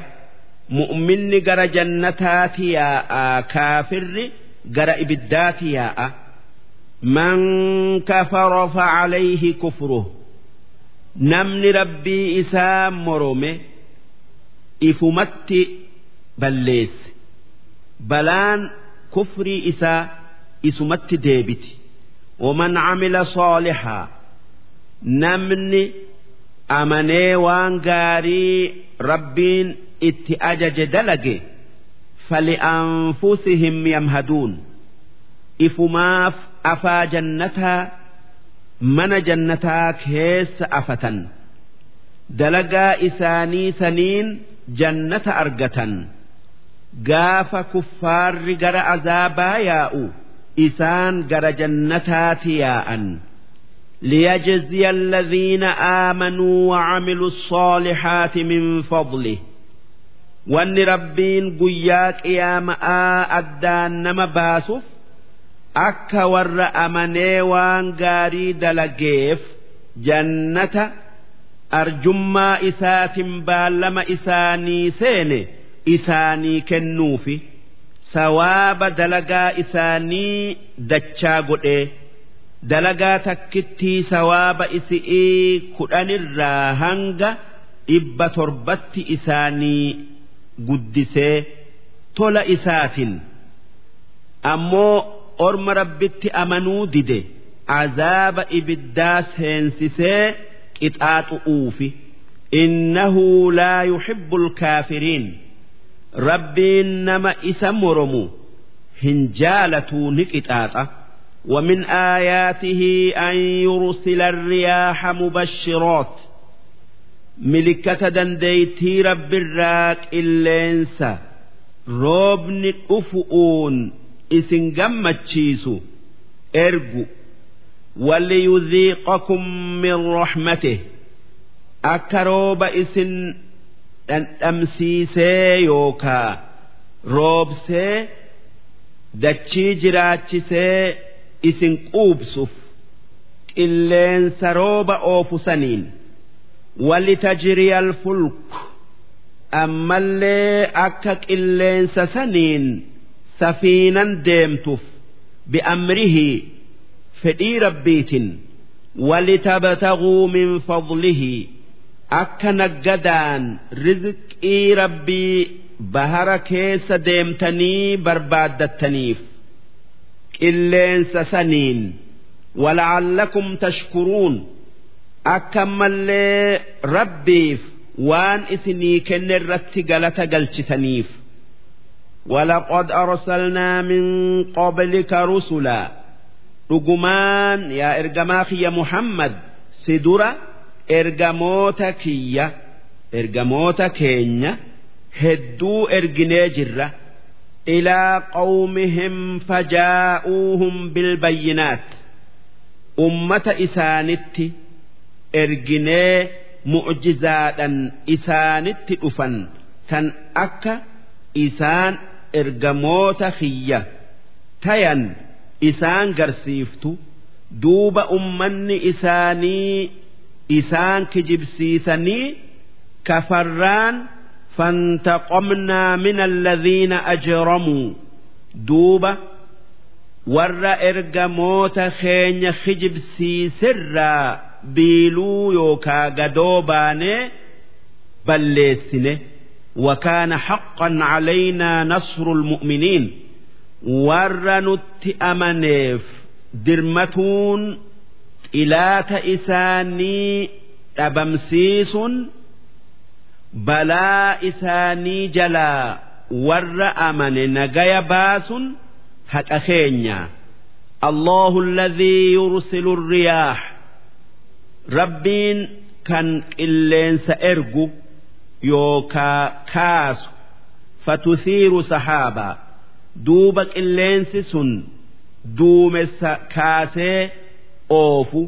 mu'minni gara jannataati yaa'a kaafirri gara ibiddaati yaa'a. Man kafara facalayhi kufruh namni rabbii isaa morome ifumatti balleesse. Balaan kufrii isaa isumatti deebiti. Waman camila soolixaa namni amanee waan gaarii rabbiin itti ajaje dalage fali'anfusihim yamhaduun. Ifumaaf afaa jannataa mana jannataa keessa afatan dalagaa isaanii saniin jannata argatan gaafa kuffaarri gara azaabaa yaa'u isaan gara jannataati yaa'an. ليجزي الذين آمنوا وعملوا الصالحات من فضله وان ربين قياك يا ماء أدان نما باسف akka warra amanee waan gaarii dalageef jannata arjummaa isaatiin baallama isaanii seene isaanii kennuufi sawaaba dalagaa isaanii dachaa godhee dalagaa takkittii sawaaba isii kudhanirraa hanga dhibba torbatti isaanii guddisee tola isaatiin ammoo. orma rabbitti amanuu dide azaaba ibiddaa seensisee qixaaxu'uufi innahu laa yuhibbu alkaafiriin rabbiin nama isa moromu hin jaalatuu ni qixaaxa ومن آياته أن يرسل الرياح مبشرات ملكة دنديتي رب الراك إلينسا روبن أفؤون isin gammachiisu. Ergu. Waliyuziiqakum min rahmatih akka rooba isin dhandhamsiisee yookaa roobsee dachii jiraachisee isin quubsuuf qilleensa rooba oofusaniin walitajriya alfulku ammallee akka qilleensa saniin safiinan deemtuuf bi'amrihii fedhii rabbiitin walitabtaguu min fadlihi akka naggadaan rizqii rabbii bahara keessa deemtanii barbaaddattaniif qilleensa saniin wala'allakum tashkuruun akka mallee rabbiif waan isinii kenne irratti galata galchitaniif ولقد أرسلنا من قبلك رسلا رجمان يا إرجماخ يا محمد سدرة إرجموتا كيا إرجموتا كينيا هدو إرجني جرة إلى قومهم فجاءوهم بالبينات أمة إسانت إرجني معجزاتا إسانت أفن كان أكا إسان إرجموتا خية تين إسان قرسيفتو دوب أمن إساني إسان كجبسيسني كفران فانتقمنا من الذين أجرموا دوبا ور إرجموت خين خجب سيسرا بيلو يوكا قدوباني بلسنه وكان حقا علينا نصر المؤمنين ور نتأمنيف درمتون إلى إساني أبمسيس balaa isaanii jalaa warra amane nagaya baasun haqa keenya allahu alladhii yursilu riyaax rabbiin kan qilleensa ergu yookaa kaasu fatuthiiru sahaabaa duuba qilleensi sun duumessa kaasee oofu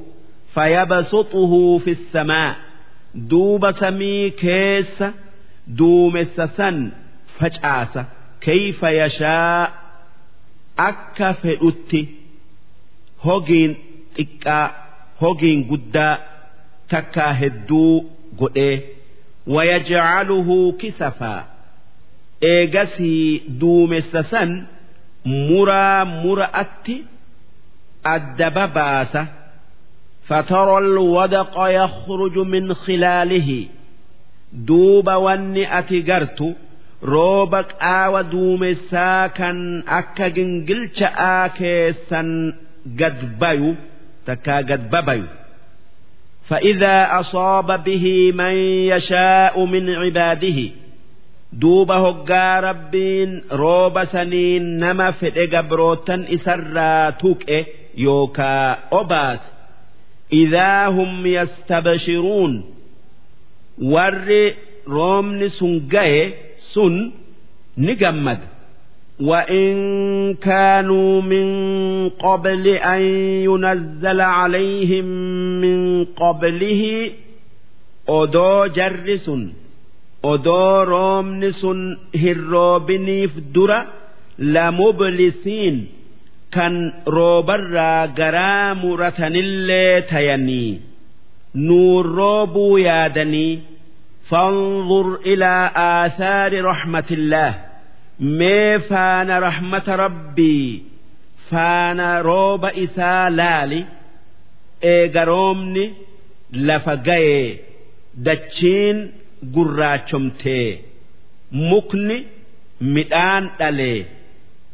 fayabsuxuhu fi samaa duuba samii keessa duumessa san facaasa kayfa yashaa akka fedhutti hogiin xiqqaa hogiin guddaa takkaa hedduu godhee wayajcaluhu kisafaa eegasii duumessa san muraa mura'atti adda babaasa فترى الودق يخرج من خلاله دوب وني أتجرت روبك آوى دوم ساكن أكا جنجلش آكيسا قد بيو تكا قد ببيو فإذا أصاب به من يشاء من عباده دوب هقا ربين روب سنين نما في قبروتا إسرا توك يوكا أوباس إذا هم يستبشرون ور رومن سنجاي سن نجمد وإن كانوا من قبل أن ينزل عليهم من قبله أدو جرس أدو رومن هروبنيف درة لمبلسين kan roobarraa garaa muratanillee tayanii nuun roobuu yaadanii fanzur ilaa aathaari rahmatillah mee faana rahmata rabbii faana rooba isaa laali eega roobni lafa ga'ee dachiin gurraachomtee mukni midhaan dhalee.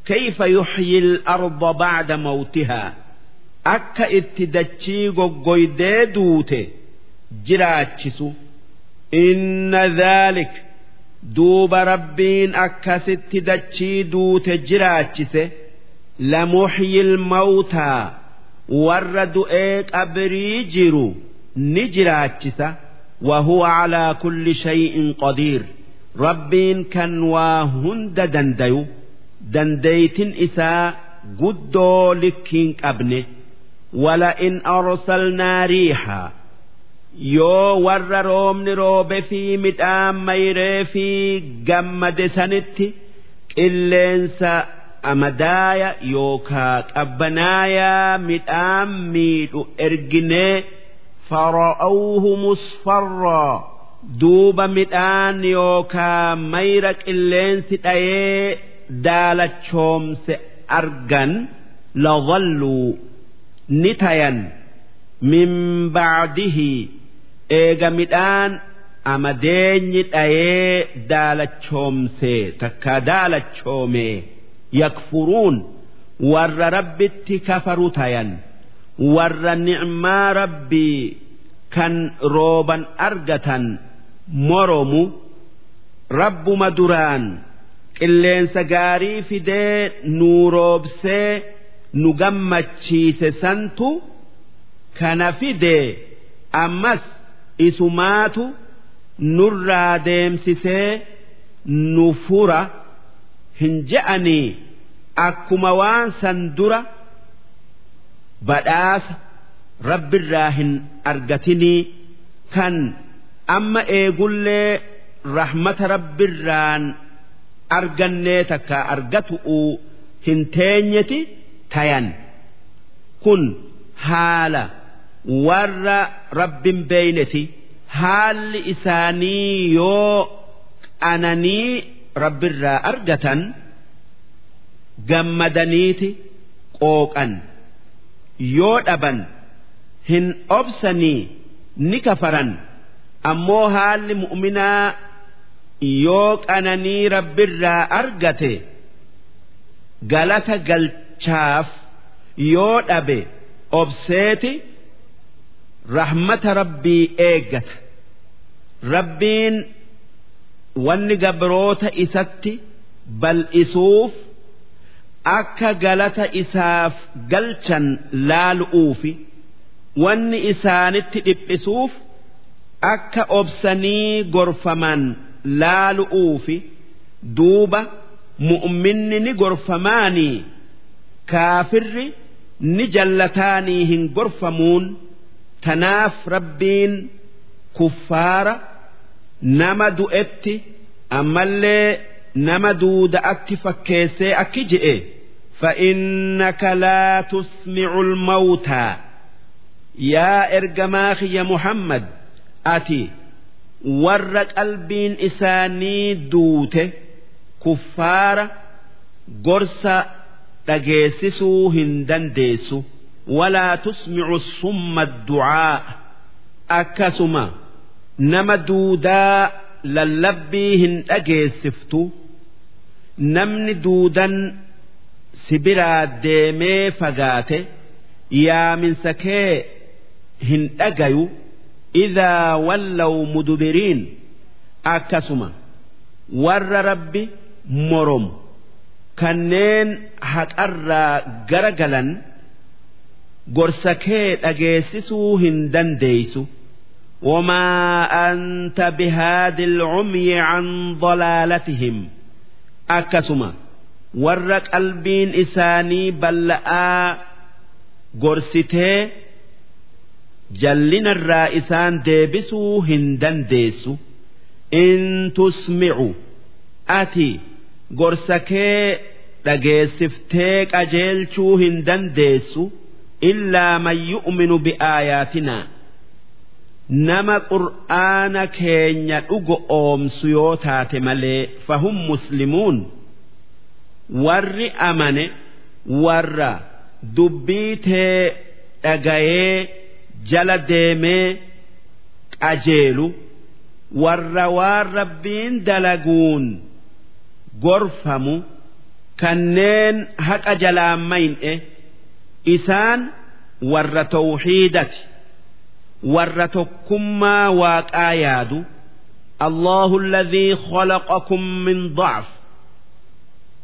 Kayfa yuxyi al-arda bacda mawtihaa akka itti dachii goggoydee duute jiraachisu. Inna dhaalika إن ذلك دوب ربين أكا ستدتشي دوت جراتشسه لمحيي الموتى ورد إيك أبريجرو نجراتشسه وهو على كل شيء قدير ربين كان واهند دنديو dandeeytin isaa guddoo likkiin qabne ولئن أرسلنا ريحا yoo warra roobni roobe fi midhaan mayree fi gammade sanitti qilleensa amadaaya yookaa qabbanaayaa midhaan miidhu erginee fara'awhu musfarraa duuba midhaan yookaa mayra qilleensi dhayee daalachoomse argan ladalluu ni tayan min bacdihi eega midhaan amadeenyi dhayee daalachoomse takka daalachoome yakfuruun warra rabbitti kafaru tayan warra nicmaa rabbii kan rooban argatan moromu rabbuma duraan qilleensa gaarii fidee nuu roobsee nu gammachiise santu kana fidee ammas isumaatu nurraa deemsisee nu fura hin je'anii akkuma waan san dura badhaasa rabbirraa hin argatinii kan amma eegullee rahmata rabbirraan argannee takka argatu'uu hin teenyeti tayan. Kun haala warra rabbin beeyneti haalli isaanii yoo qananii rabbirraa argatan gammadaniiti qooqan. Yoo dhaban hin obsanii ni kafaran. Ammoo haalli mu'minaa yoo qananii rabbirraa argate galata galchaaf yoo dhabe obseeti rahmata rabbii eeggata rabbiin wanni gabroota isatti bal'isuuf akka galata isaaf galchan laalu'uufi wanni isaanitti dhiphisuuf akka obsanii gorfaman laalu'uufi duuba mu'minni ni gorfamaanii kaafirri ni jallataanii hin gorfamuun tanaaf rabbiin kuffaara nama du'etti ammallee nama duuda'atti fakkeessee akki je'e فإنك لا تسمع الموتى يا إرجماخ يا محمد أتي warra qalbiin isaanii duute kuffaara gorsa dhageessisuu hin dandeessu walaa tusmicu summa du'aa akkasuma nama duudaa lallabbii hin dhageessiftu namni duudan sibiraa deemee fagaate yaaminsa kee hin dhagayu إذا ولوا مدبرين أكسما ور ربي مرم كنين حقرا جرجلا قرسكي أجيسسو هندن ديسو وما أنت بهاد العمي عن ضلالتهم أكسما ورك قلبين إساني بلآ قرستي jallinarraa isaan deebisuu hin dandeessu in tusmicu ati gorsa kee dhageessiftee qajeelchuu hin dandeessu illaa man yu'minu biaayaatinaa nama qur'aana keenya dhugo oomsu yoo taate malee fahum muslimuun warri amane warra dubbii tee dhagayee jala deemee qajeelu warra waan rabbiin dalaguun gorfamu kanneen haqa jalaan mayne isaan warra tawxiidati warra tokkummaa waaqaa yaadu الله الذي خلقكم من ضعف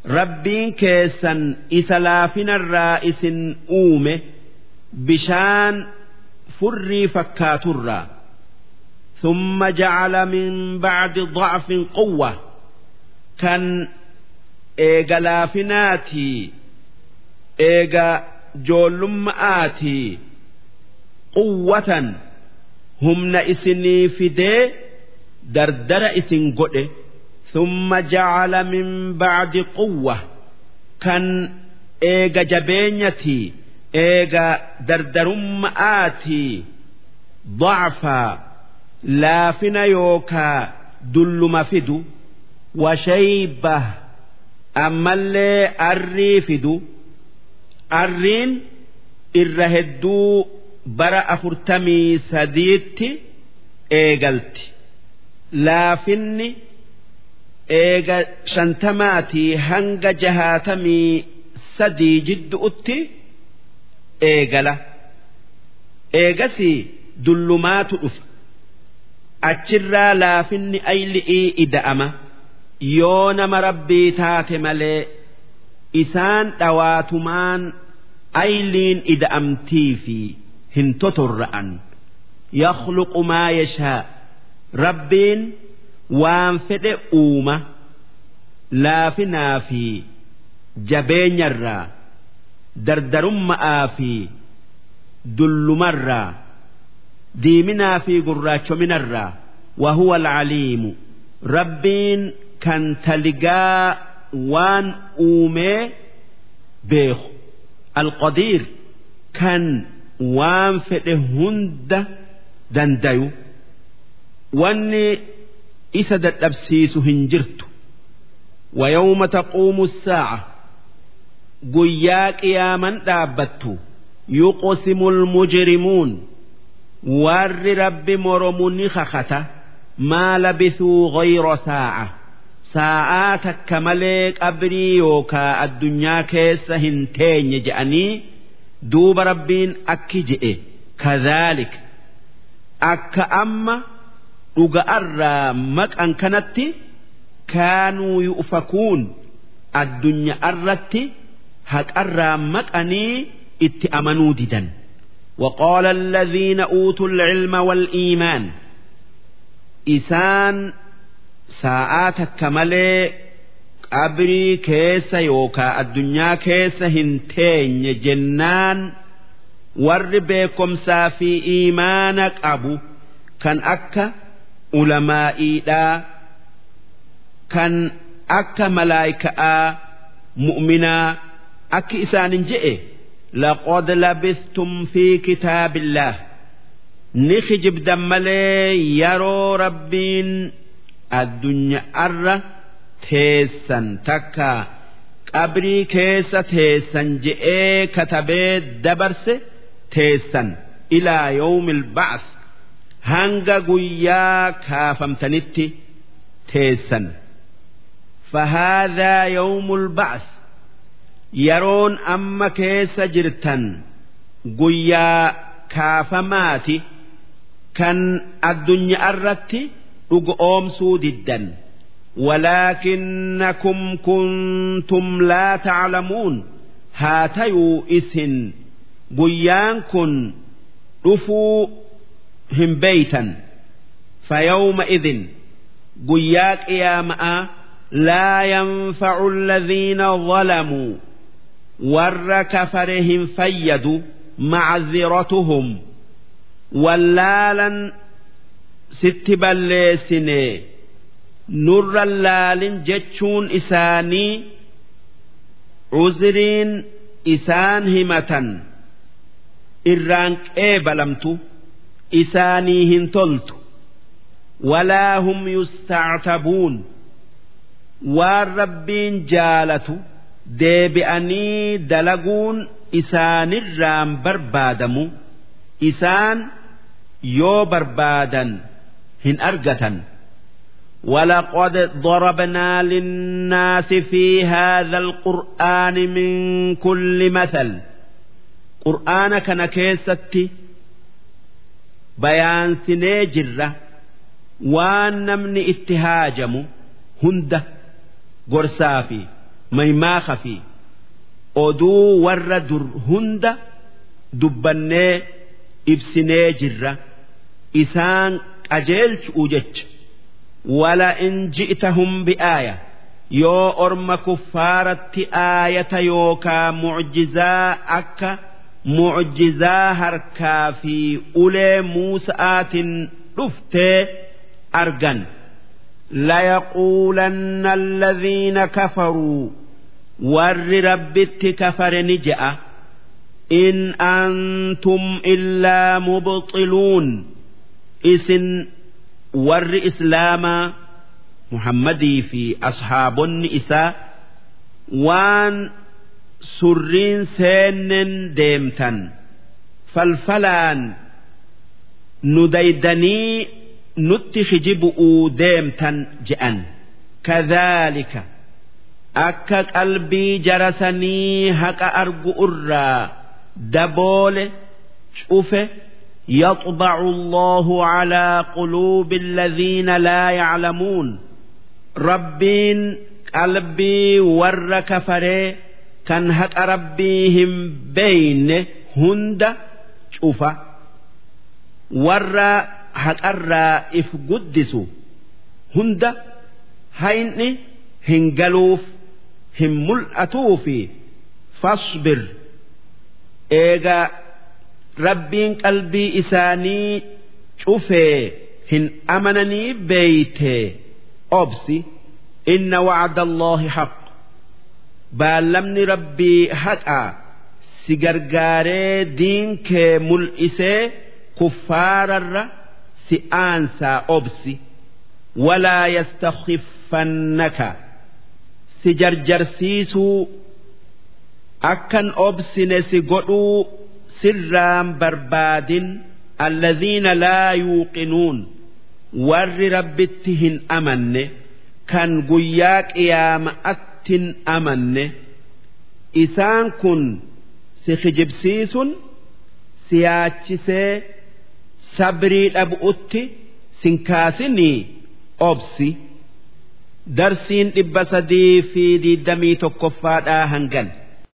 ربين كيسا إسلافنا الرائس أومه بشان فري فكاترا ثم جعل من بعد ضعف قوة كان إيجا لافناتي إيجا جولمآتي قوة هم إسني فدي دردر إسن قد ثم جعل من بعد قوة كان إيجا جبينيتي eega dardarumma'aatii ضعفا laafina yookaa dulluma fidu washayba ammallee arrii fidu arriin irra hedduu bara afurtamii sadiitti eegalti. Laafinni eega shantamaatii hanga jahaatamii sadii jiddu'utti eegala. Eegasii dullumaatu dhufa achirraa laafinni ayli'ii ida'ama. Yoo nama rabbii taate malee isaan dhawaatumaan ayliin ida'amtii fi hin totorra'an. Yakhluqu maa yashaa. Rabbiin waan fedhe uuma laafinaa fi jabeenyarraa dardarumma'aa fi dullumarraa diiminaa fi gurraachominarraa wahuwa alcaliimu rabbiin kan taligaa كان تلقى وان أومي بيخ القدير كان وان فئهند دنديو واني إسد الأبسيس هنجرت ويوم تقوم الساعة قياك يا من دابت يقسم المجرمون ور رب مرمني خخته ما لبثوا غير ساعة ساعات كملك أبري يوكا الدنيا كيس هنتين يجأني دوب ربين أكجئ كذلك أك أما أجأر مك أن كانت كانوا يؤفكون الدنيا أرت هك أر مك أني اتأمنوا ددا وقال الذين أوتوا العلم والإيمان isaan sa'aa takka malee qabrii keessa yookaa addunyaa keessa hin teenye jennaan warri beekomsaa fi iimaana qabu kan akka ulamaa'iidhaa kan akka malaayika'aa mu'minaa akki isaanin je'e. Laqad labistum fi kitaabillaah. Ni kijibdan malee yeroo rabbiin addunyaarra teessan takka qabrii keessa teessan je'ee katabee dabarse teessan ilaa yawmil ba'as hanga guyyaa kaafamtanitti teessan فهذا يوم البعث يرون أما كيس جرتن قيا كافماتي kan addunyaa dhuga oomsuu diddan. Walaakinnakum kuntum laa taclamuun haa tayuu isin. Guyyaan kun dhufuu hin beeytan fayawma idin guyyaa qiyaama'a laa yanfacu alladhiina zalamuu. Warra kafare hin fayyadu. Macdiratuhum wallaalan sitti balleessine nurra laalin jechuun isaanii uziriin isaan himatan irraan qeebalamtu isaanii hin toltu. Walaa hum yustactabuun waan rabbiin jaalatu deebi'anii dalaguun isaanirraan barbaadamu isaan yoo barbaadan hin argatan ولقد ضربنا للناس في هذا القرآن من كل مثل قرآن كان كيستي بيان سنيجرة وان من اتهاجم هند قرسافي ميماخفي أدو ور هند دبني ibsinee jirra isaan qajeelchu'u jecha. Wala'in ji'tahum bi'aaya yoo orma kuffaaratti aayata yookaa mucjizaa akka mucjizaa harkaa fi ulee muusa'aatiin dhuftee argan. Layaquulanna alladhiina kafaruu. Warri rabbitti kafare ni je'a. In antum illaa mubxiluun isin warri islaamaa muhammadii fi ashaabonni isaa waan surriin seennen deemtan falfalaan nu daydanii nutti shijibu'uu deemtan je'an. Kadhaalika akka qalbii jarasanii haqa argu irraa daboole cufe يطبع الله على قلوب الذين لا يعلمون rabbiin qalbii warra kafaree kan haqa rabbii hin beeyne hunda cufa warra haqarraa if guddisu hunda hayni hin galuuf hin mul'atuufi fasbir eega rabbiin qalbii isaanii cufee hin amananii beeytee obsi inna wacda allaahi haq baallamni rabbii haqaa si gargaaree diinkee mul'isee kuffaararra si aansaa obsi. Walaa yastakhifannaka si jarjarsiisuu akkan obsine si godhuu sirraan barbaadin alladhiina laa yuuqinuun warri rabbitti hin amanne kan guyyaa qiyaama'attin amanne isaan kun si kijibsiisun si yaachisee sabrii dhabu'utti sinkaasinii obsi darsiin dhibba sadii fi diidamii tokkoffaadhaa hangan